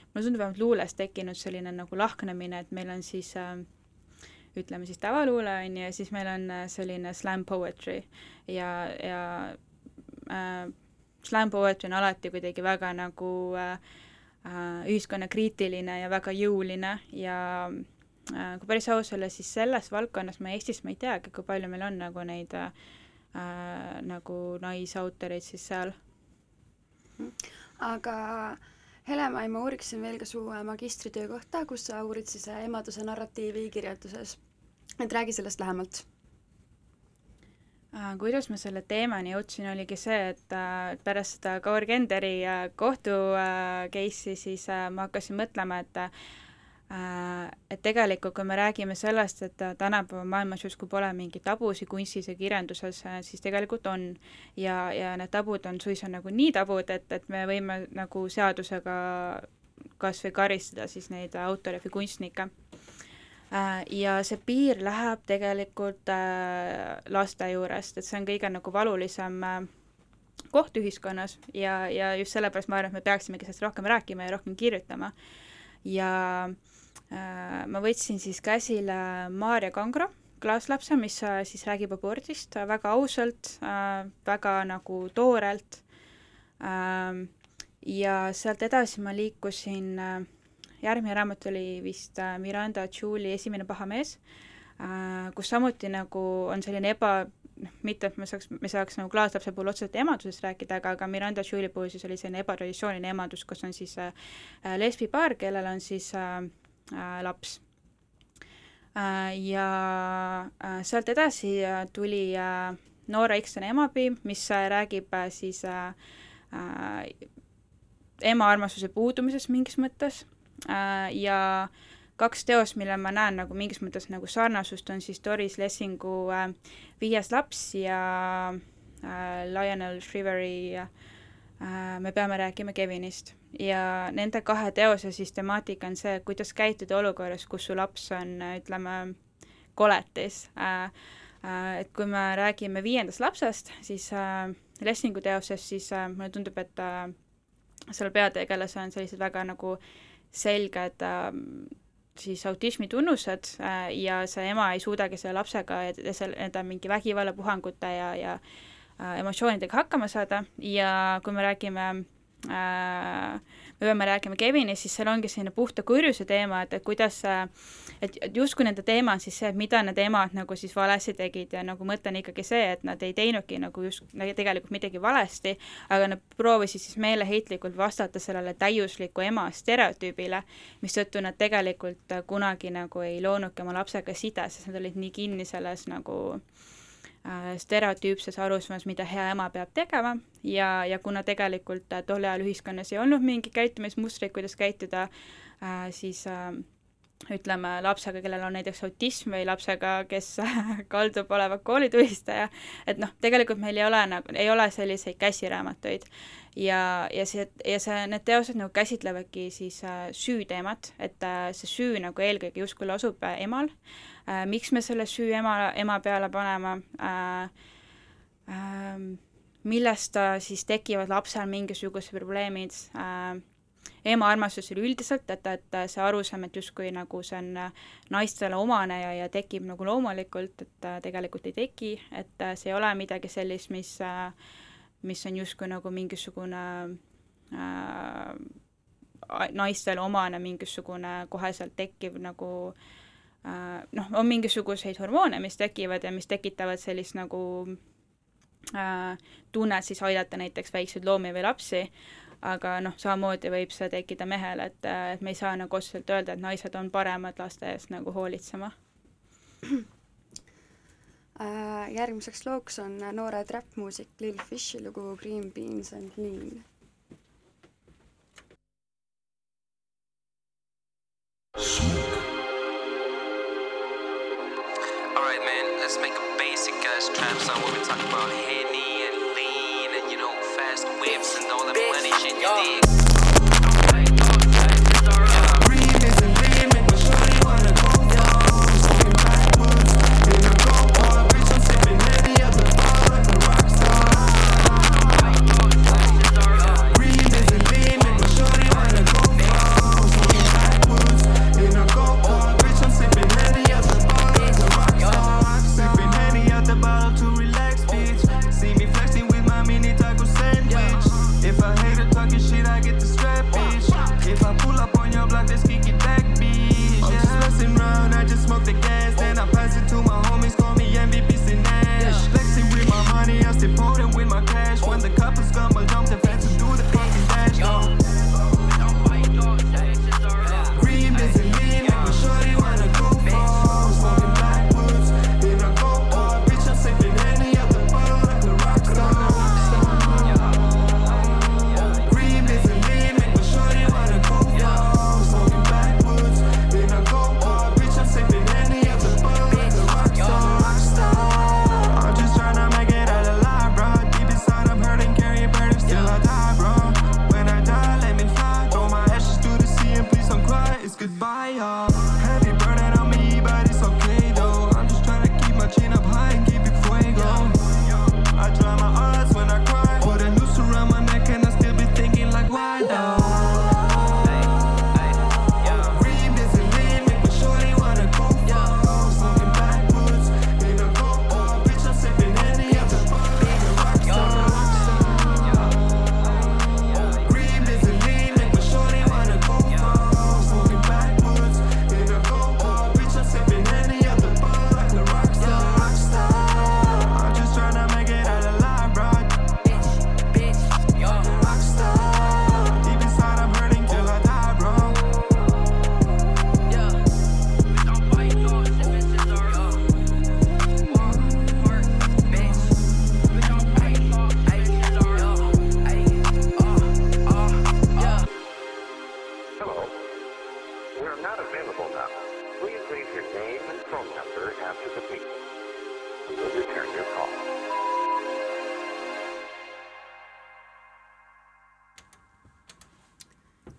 mulle tundub vähemalt luules tekkinud selline nagu lahknemine, et meil on siis ütleme siis tavaluule, on ju, ja siis meil on selline slam poetry. Ja, ja äh, slam poetry on alati kuidagi väga nagu äh, Äh, ühiskonnakriitiline ja väga jõuline ja äh, kui päris aus olla, siis selles valdkonnas ma Eestis, ma ei teagi, kui palju meil on nagu neid äh, nagu naisautoreid siis seal. aga Helema, ma uuriksin veel ka su magistritöö kohta, kus sa uurid siis emaduse narratiivi kirjanduses. et räägi sellest lähemalt Äh, kuidas ma selle teemani jõudsin, oligi see, et äh, pärast seda Kaur Kenderi äh, kohtu case'i siis ma hakkasin mõtlema, et et tegelikult, kui me räägime sellest, et tänapäeva maailmas justkui pole mingeid tabusid kunstis ja kirjanduses, siis tegelikult on. ja, ja need tabud on suisa nagu nii tabud, et, et me võime nagu seadusega kas või karistada siis neid autoreid või kunstnikke Äh, ja see piir läheb tegelikult äh, laste juurest, et see on kõige nagu valulisem äh, koht ühiskonnas ja, ja just sellepärast ma arvan, et me peaksimegi sellest rohkem rääkima ja rohkem kirjutama. ja äh, ma võtsin siis käsile Maarja Kangro klaaslapse, mis siis räägib abordist väga ausalt äh,, väga nagu toorelt äh,. ja sealt edasi ma liikusin äh, järgmine raamat oli vist äh, Miranda Julie Esimene paha mees, äh, kus samuti nagu on selline eba, noh, mitte et me saaks, me saaks nagu klaaslapse puhul otseselt emadusest rääkida, aga, aga Miranda Julie puhul siis oli selline ebatraditsiooniline emadus, kus on siis äh, lesbipaar, kellel on siis äh, äh, laps äh,. Ja äh, sealt edasi äh, tuli äh, Noora Ikstone emapiim, mis äh, räägib äh, siis äh, äh, ema armastuse puudumisest mingis mõttes ja kaks teost, mille ma näen nagu mingis mõttes nagu sarnasust, on siis Doris Lessingu äh, Viies laps ja äh, Lionel Shriveri äh, Me peame rääkima Kevinist. ja nende kahe teose siis temaatika on see, kuidas käituda olukorras, kus su laps on, ütleme, koletis äh,. Äh, et kui me räägime viiendast lapsest, siis äh, Lessingu teosest, siis äh, mulle tundub, et äh, seal peategelase on sellised väga nagu äh, selged äh, siis autismi tunnused äh, ja see ema ei suudagi selle lapsega nende mingi vägivallapuhangute ja, ja äh, emotsioonidega hakkama saada. Ja kui me räägime äh, me peame rääkima Kevinist, siis seal ongi selline puhta kurjuse teema, et, et kuidas, et, et justkui nende teema on siis see, et mida need emad nagu siis valesti tegid ja nagu mõte on ikkagi see, et nad ei teinudki nagu just tegelikult midagi valesti, aga nad proovisid siis meeleheitlikult vastata sellele täiusliku ema stereotüübile, mistõttu nad tegelikult kunagi nagu ei loonudki oma lapsega side, sest nad olid nii kinni selles nagu äh, Äh, stereotüüpses arusaamas, mida hea ema peab tegema. Ja, ja kuna tegelikult äh, tol ajal ühiskonnas ei olnud mingeid käitumismustreid, kuidas käituda, äh, siis ütleme, lapsega, kellel on näiteks autism või lapsega, kes kaldub olema koolitunnistaja, et noh, tegelikult meil ei ole nagu, ei ole selliseid käsiraamatuid. ja, ja see, ja see, need teosed nagu käsitlevadki siis äh, süüteemat, et äh, see süü nagu eelkõige justkui lasub äh, emal äh,. miks me selle süü ema, ema peale paneme äh,? Äh, millest äh, siis tekivad lapsel mingisugused probleemid äh,, ema armastus üleüldiselt, et, et see arusaam, et justkui nagu see on äh, naistele omane ja, ja tekib nagu loomulikult, et äh, tegelikult ei teki, et äh, see ei ole midagi sellist, mis, mis on justkui nagu mingisugune äh, naistele omane mingisugune koheselt tekkiv nagu äh, noh, on mingisuguseid hormoone, mis tekivad ja mis tekitavad sellist nagu äh, tunnet siis aidata näiteks väikseid loomi või lapsi aga noh, samamoodi võib see tekkida mehel, et, et me ei saa nagu otseselt öelda, et naised on paremad laste eest nagu hoolitsema. Äh, järgmiseks looks on noore trap-muusik Lil Fishi lugu Green Beans and Lean. Alright, man, let's make a basic ass trap song where we talk about Henny whips and all that money shit you dig.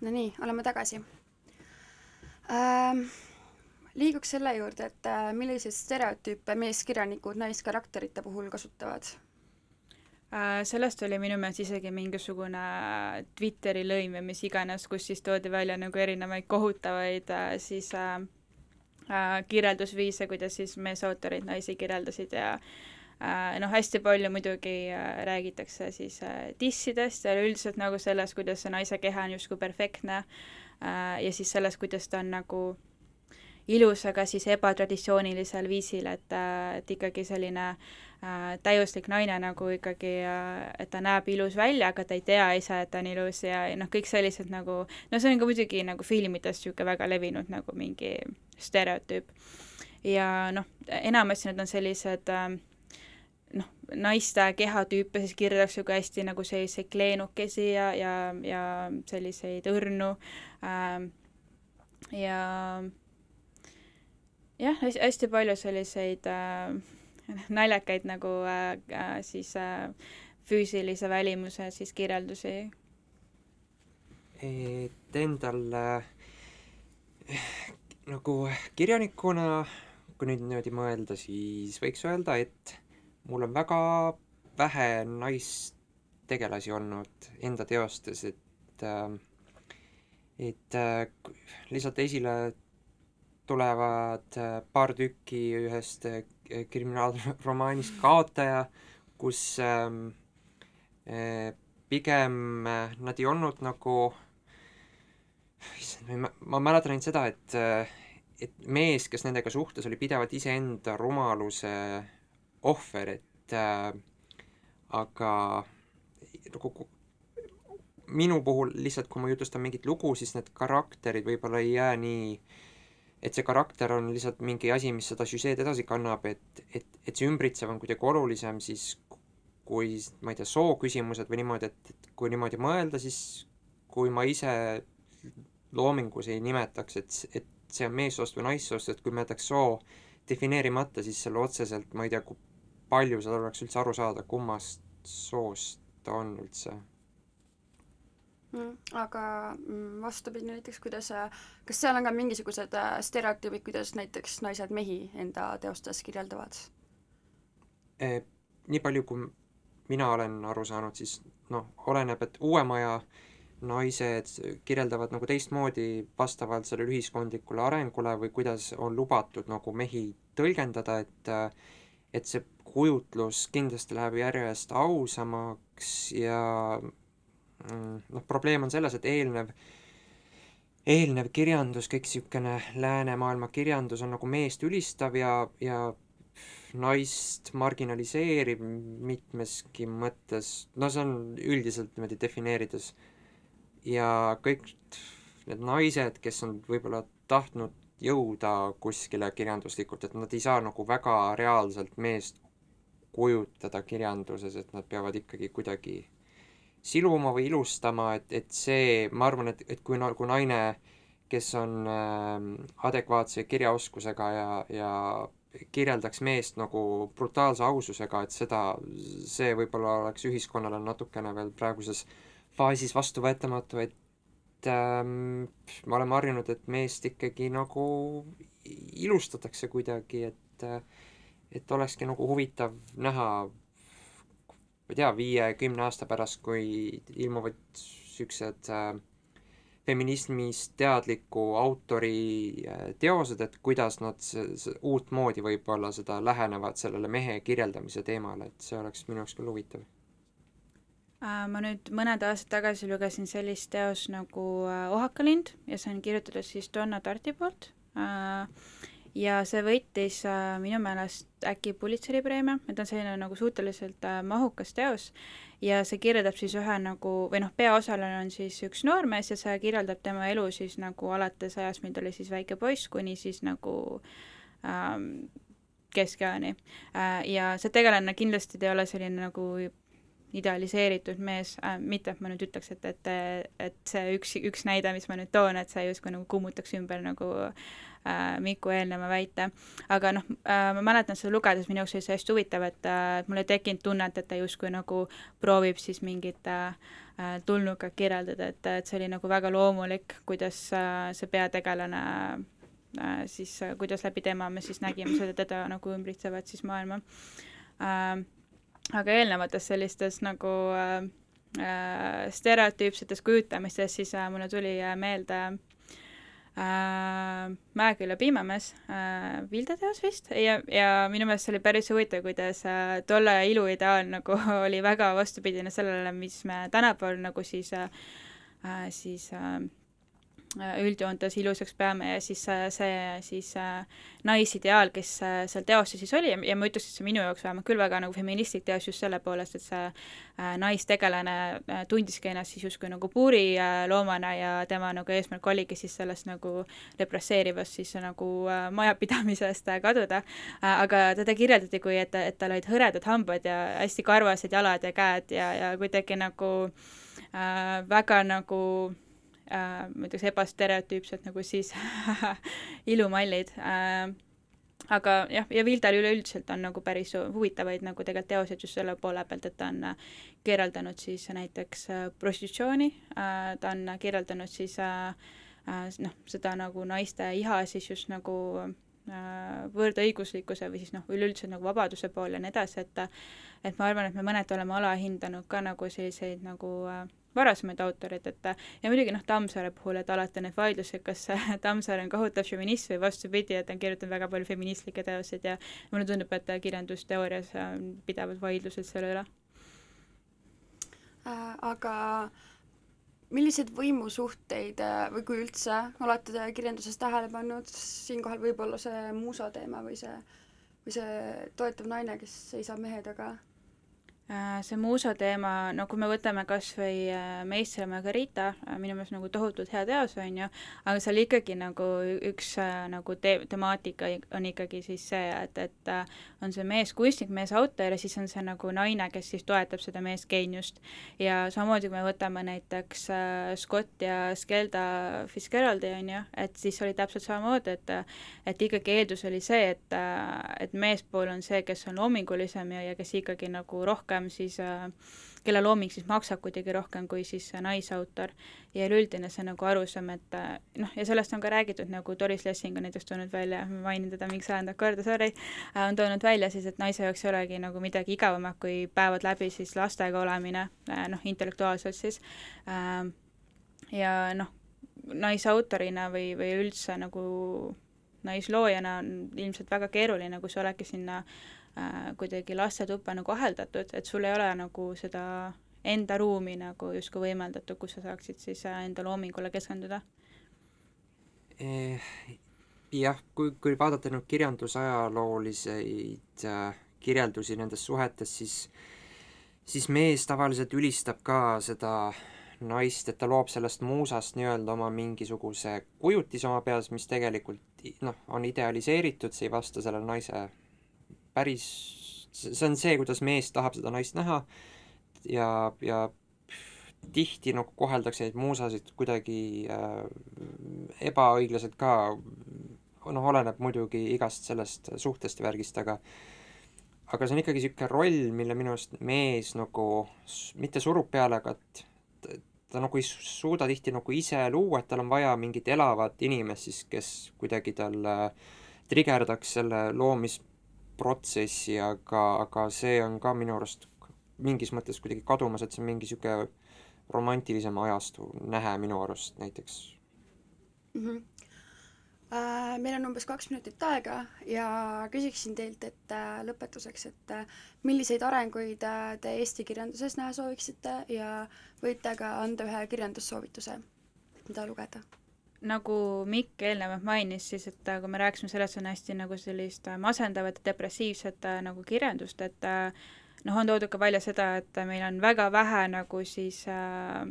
Nonii, oleme tagasi ähm,. liiguks selle juurde, et äh, milliseid stereotüüpe meeskirjanikud naiskarakterite puhul kasutavad Äh, sellest oli minu meelest isegi mingisugune Twitteri lõim või mis iganes, kus siis toodi välja nagu erinevaid kohutavaid äh, siis äh, äh, kirjeldusviise, kuidas siis meesautorid naisi kirjeldasid ja äh, noh, hästi palju muidugi äh, räägitakse siis äh, dissidest ja üleüldiselt nagu sellest, kuidas see naise keha on justkui perfektne äh, ja siis sellest, kuidas ta on nagu ilus, aga siis ebatraditsioonilisel viisil, et, et ikkagi selline äh, täiuslik naine nagu ikkagi äh,, et ta näeb ilus välja, aga ta ei tea ise, et ta on ilus ja, ja noh, kõik sellised nagu, no see on ka muidugi nagu filmides niisugune väga levinud nagu mingi stereotüüp. ja noh, enamasti need on sellised äh, noh, naiste kehatüüpe siis kirjeldatakse ka hästi nagu selliseid kleenukesi ja, ja, ja selliseid õrnu äh, ja jah, hästi palju selliseid äh, naljakaid nagu äh, äh, siis äh, füüsilise välimuse siis kirjeldusi. Et endal äh, nagu kirjanikuna, kui nüüd niimoodi mõelda, siis võiks öelda, et mul on väga vähe naistegelasi olnud enda teostes, et äh, et äh, lihtsalt esile tulevad äh, paar tükki ühest kriminaalromaanist Kaotaja, kus ähm, äh, pigem nad ei olnud nagu issand, ma ma mäletan ainult seda, et et mees, kes nendega suhtles, oli pidevalt iseenda rumaluse ohver, et äh, aga nagu minu puhul lihtsalt, kui ma jutustan mingit lugu, siis need karakterid võib-olla ei jää nii et see karakter on lihtsalt mingi asi, mis seda süžeed edasi kannab, et, et, et see ümbritsev on kuidagi olulisem siis kui ma ei tea, sooküsimused või niimoodi, et, et kui niimoodi mõelda, siis kui ma ise loomingus ei nimetaks, et, et see on meessoost või naissoost, et kui ma jätaks soo defineerimata, siis seal otseselt ma ei tea, palju seal oleks üldse aru saada, kummast soost ta on üldse mm,. aga mm, vastupidi näiteks, kuidas, kas seal on ka mingisugused äh, stereotüübid, kuidas näiteks naised mehi enda teostes kirjeldavad? Eh, nii palju, kui mina olen aru saanud, siis noh, oleneb, et uue maja naised kirjeldavad nagu teistmoodi vastavalt sellele ühiskondlikule arengule või kuidas on lubatud nagu mehi tõlgendada, et et see kujutlus kindlasti läheb järjest ausamaks ja mm, noh, probleem on selles, et eelnev eelnev kirjandus, kõik niisugune läänemaailma kirjandus on nagu meest ülistav ja, ja naist marginaliseeriv mitmeski mõttes, no see on üldiselt niimoodi defineerides. ja kõik need naised, kes on võib-olla tahtnud jõuda kuskile kirjanduslikult, et nad ei saa nagu väga reaalselt meest kujutada kirjanduses, et nad peavad ikkagi kuidagi siluma või ilustama, et, et see, ma arvan, et, et kui nagu naine, kes on äh, adekvaatse kirjaoskusega ja, ja kirjeldaks meest nagu brutaalse aususega, et seda, see võib-olla oleks ühiskonnale natukene veel praeguses faasis vastuvõetamatu, et ähm, me oleme harjunud, et meest ikkagi nagu ilustatakse kuidagi, et et olekski nagu huvitav näha ma ei tea, viie-kümne aasta pärast, kui ilmuvad niisugused äh, feminismist teadliku autori äh, teosed, et kuidas nad uutmoodi võib-olla seda lähenevad sellele mehe kirjeldamise teemale, et see oleks minu jaoks küll huvitav. Äh, ma nüüd mõned aastad tagasi lugesin sellist teost nagu äh, Ohakalind ja see on kirjutatud siis Donna Tarti poolt äh, ja see võitis äh, minu meelest äkki Pulitzeri preemia, et on selline nagu suhteliselt äh, mahukas teos ja see kirjeldab siis ühe nagu või noh, peaosaline on siis üks noormees ja see kirjeldab tema elu siis nagu alates ajast, mil ta oli siis väike poiss, kuni siis nagu ähm, keskeani äh,. ja see tegelane kindlasti ei ole selline nagu idealiseeritud mees äh,, mitte et ma nüüd ütleks, et, et, et see üks, üks näide, mis ma nüüd toon, et see justkui nagu kummutaks ümber nagu äh, Miku eelneva väite. aga noh äh,, ma mäletan seda lugedes, minu jaoks oli see hästi huvitav, et äh, mul ei tekkinud tunnet, et ta justkui nagu proovib siis mingit äh, äh, tulnukat kirjeldada, et, et see oli nagu väga loomulik, kuidas äh, see peategelane äh, siis äh,, kuidas läbi tema me siis nägime seda teda nagu ümbritsevat siis maailma äh, aga eelnevates sellistes nagu äh, äh, stereotüüpsetes kujutamistes siis äh, mulle tuli äh, meelde äh, Mäeküla piimamees äh, Vilde teos vist. Ja, ja minu meelest see oli päris huvitav, kuidas äh, tolle aja iluideaal nagu oli väga vastupidine sellele, mis me tänapäeval nagu siis äh, äh, siis äh, üldjoontes ilusaks peame ja siis äh, see siis äh, naisideaal, kes äh, seal teostes siis oli ja, ma ütleks, et see minu jaoks vähemalt küll väga nagu feministlik teos just selle poolest, et see äh, naistegelane äh, tundiski ennast siis justkui nagu puuriloomana ja tema nagu eesmärk oligi siis sellest nagu represseerivast siis nagu äh, majapidamisest äh, kaduda äh,. aga teda kirjeldati kui, et, et tal olid hõredad hambad ja hästi karvased jalad ja käed ja, ja kuidagi nagu äh, väga nagu äh, ma ütleks ebastereotüüpsed nagu siis ilumallid äh, aga jah, ja Vildal üleüldiselt on nagu päris huvitavaid nagu tegelikult teoseid just selle poole pealt, et ta on äh, kirjeldanud siis näiteks äh, prostitutsiooni äh,, ta on kirjeldanud siis äh, äh, noh, seda nagu naiste iha siis just nagu äh, võrdõiguslikkuse või siis noh, üleüldiselt nagu vabaduse pool ja nii edasi, et et ma arvan, et me mõneti oleme alahindanud ka nagu selliseid nagu äh, varasemaid autoreid, et ja muidugi noh, Tammsaare puhul, et alati on need vaidlused, kas Tammsaare on kohutav feminist või vastupidi, et ta on kirjutanud väga palju feministlikke teoseid ja mulle tundub, et kirjandusteoorias on pidevalt vaidlused selle üle äh,. aga milliseid võimusuhteid äh, või kui üldse olete te kirjanduses tähele pannud, siinkohal võib-olla see muusa teema või see, või see toetav naine, kes seisab mehe taga? Äh, see muusa teema, no kui me võtame kas või äh, Meister ja Margarita, äh, minu meelest nagu tohutult hea teos, on ju, aga seal ikkagi nagu üks nagu te-, temaatika on ikkagi siis see, et, et on see mees kunstnik, mees autor ja siis on see nagu naine, kes siis toetab seda meest geeniust. ja samamoodi, kui me võtame näiteks Scott ja Skelda Fitzgeraldi, on ju, et siis oli täpselt samamoodi, et et ikkagi eeldus oli see, et, et meespool on see, kes on loomingulisem ja, ja kes ikkagi nagu rohkem rohkem siis äh, kelle looming siis maksab kuidagi rohkem kui siis naisautor. ja üleüldine see nagu arusaam, et äh, noh, ja sellest on ka räägitud, nagu Doris Lessing on näiteks toonud välja, ma mainin teda mingi sajandat korda, sorry, äh, on toonud välja siis, et naise jaoks ei olegi nagu midagi igavamat, kui päevad läbi siis lastega olemine, noh, intellektuaalselt siis, ja noh, naisautorina või, või üldse nagu naisloojana on ilmselt väga keeruline, kui sa oledki sinna äh, äh, kuidagi lastetuppa nagu aheldatud, et sul ei ole nagu seda enda ruumi nagu justkui võimaldatud, kus sa saaksid siis äh, enda loomingule keskenduda eh,? jah, kui, kui vaadata nüüd kirjandusajalooliseid äh, kirjeldusi nendest suhetest, siis siis mees tavaliselt ülistab ka seda naist, et ta loob sellest muusast nii-öelda oma mingisuguse kujutise oma peas, mis tegelikult noh, on idealiseeritud, see ei vasta sellele naise päris, see on see, kuidas mees tahab seda naist näha. Ja, ja tihti nagu koheldakse neid muusasid kuidagi äh, ebaõiglaselt ka, noh, oleneb muidugi igast sellest suhtest ja värgist, aga aga see on ikkagi niisugune roll, mille minu arust mees nagu mitte surub peale, aga et ta nagu ei suuda tihti nagu ise luua, et tal on vaja mingit elavat inimest siis, kes kuidagi tal äh, trigerdaks selle loomis, protsessi, aga, aga see on ka minu arust mingis mõttes kuidagi kadumas, et see on mingi niisugune romantilisem ajastu nähe minu arust näiteks mm. -hmm. Äh, meil on umbes kaks minutit aega ja küsiksin teilt, et äh, lõpetuseks, et äh, milliseid arenguid äh, te Eesti kirjanduses näha sooviksite ja võite ka anda ühe kirjandussoovituse, mida lugeda nagu Mikk eelnevalt mainis, siis et äh, kui me rääkisime sellest, on hästi nagu sellist äh, masendavat ja depressiivset äh, nagu kirjandust, et noh, on toodud ka välja seda, et meil on väga vähe nagu siis äh,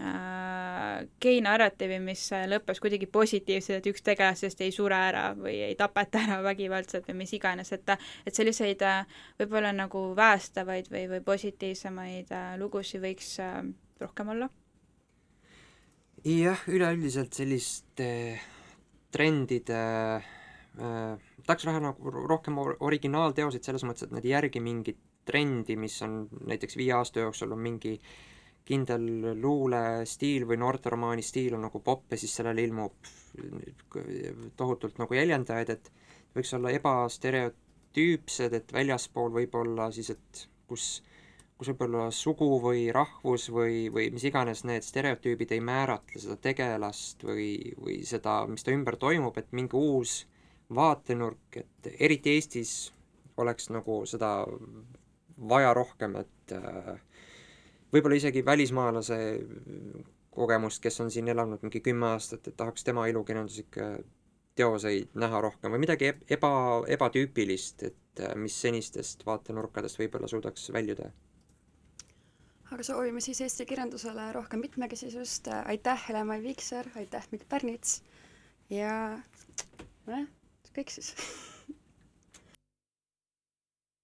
äh, gei-narratiivi, mis lõppes kuidagi positiivselt, et üks tegelastest ei sure ära või ei tapeta ära vägivaldselt või mis iganes, et et selliseid võib-olla nagu väestavaid või, või positiivsemaid lugusid võiks rohkem olla jah, üleüldiselt selliste trendide äh, tahaks näha nagu rohkem originaalteoseid selles mõttes, et need ei järgi mingit trendi, mis on näiteks viie aasta jooksul on mingi kindel luulestiil või noorteromaani stiil on nagu popp ja siis sellele ilmub tohutult nagu jäljendajaid, et võiks olla ebastereotüüpsed, et väljaspool võib-olla siis, et kus äh, kus võib-olla sugu või rahvus või, või mis iganes need stereotüübid ei määratle seda tegelast või, või seda, mis ta ümber toimub, et mingi uus vaatenurk, et eriti Eestis oleks nagu seda vaja rohkem, et äh, võib-olla isegi välismaalase kogemust, kes on siin elanud mingi kümme aastat, et tahaks tema elukirjanduslikke teoseid näha rohkem või midagi eba, ebatüüpilist, et äh, mis senistest vaatenurkadest võib-olla suudaks väljuda aga soovime siis Eesti kirjandusele rohkem mitmekesisust, aitäh, Hele-Mai Viikser, aitäh, Mikk Pärnits! Ja nojah, kõik siis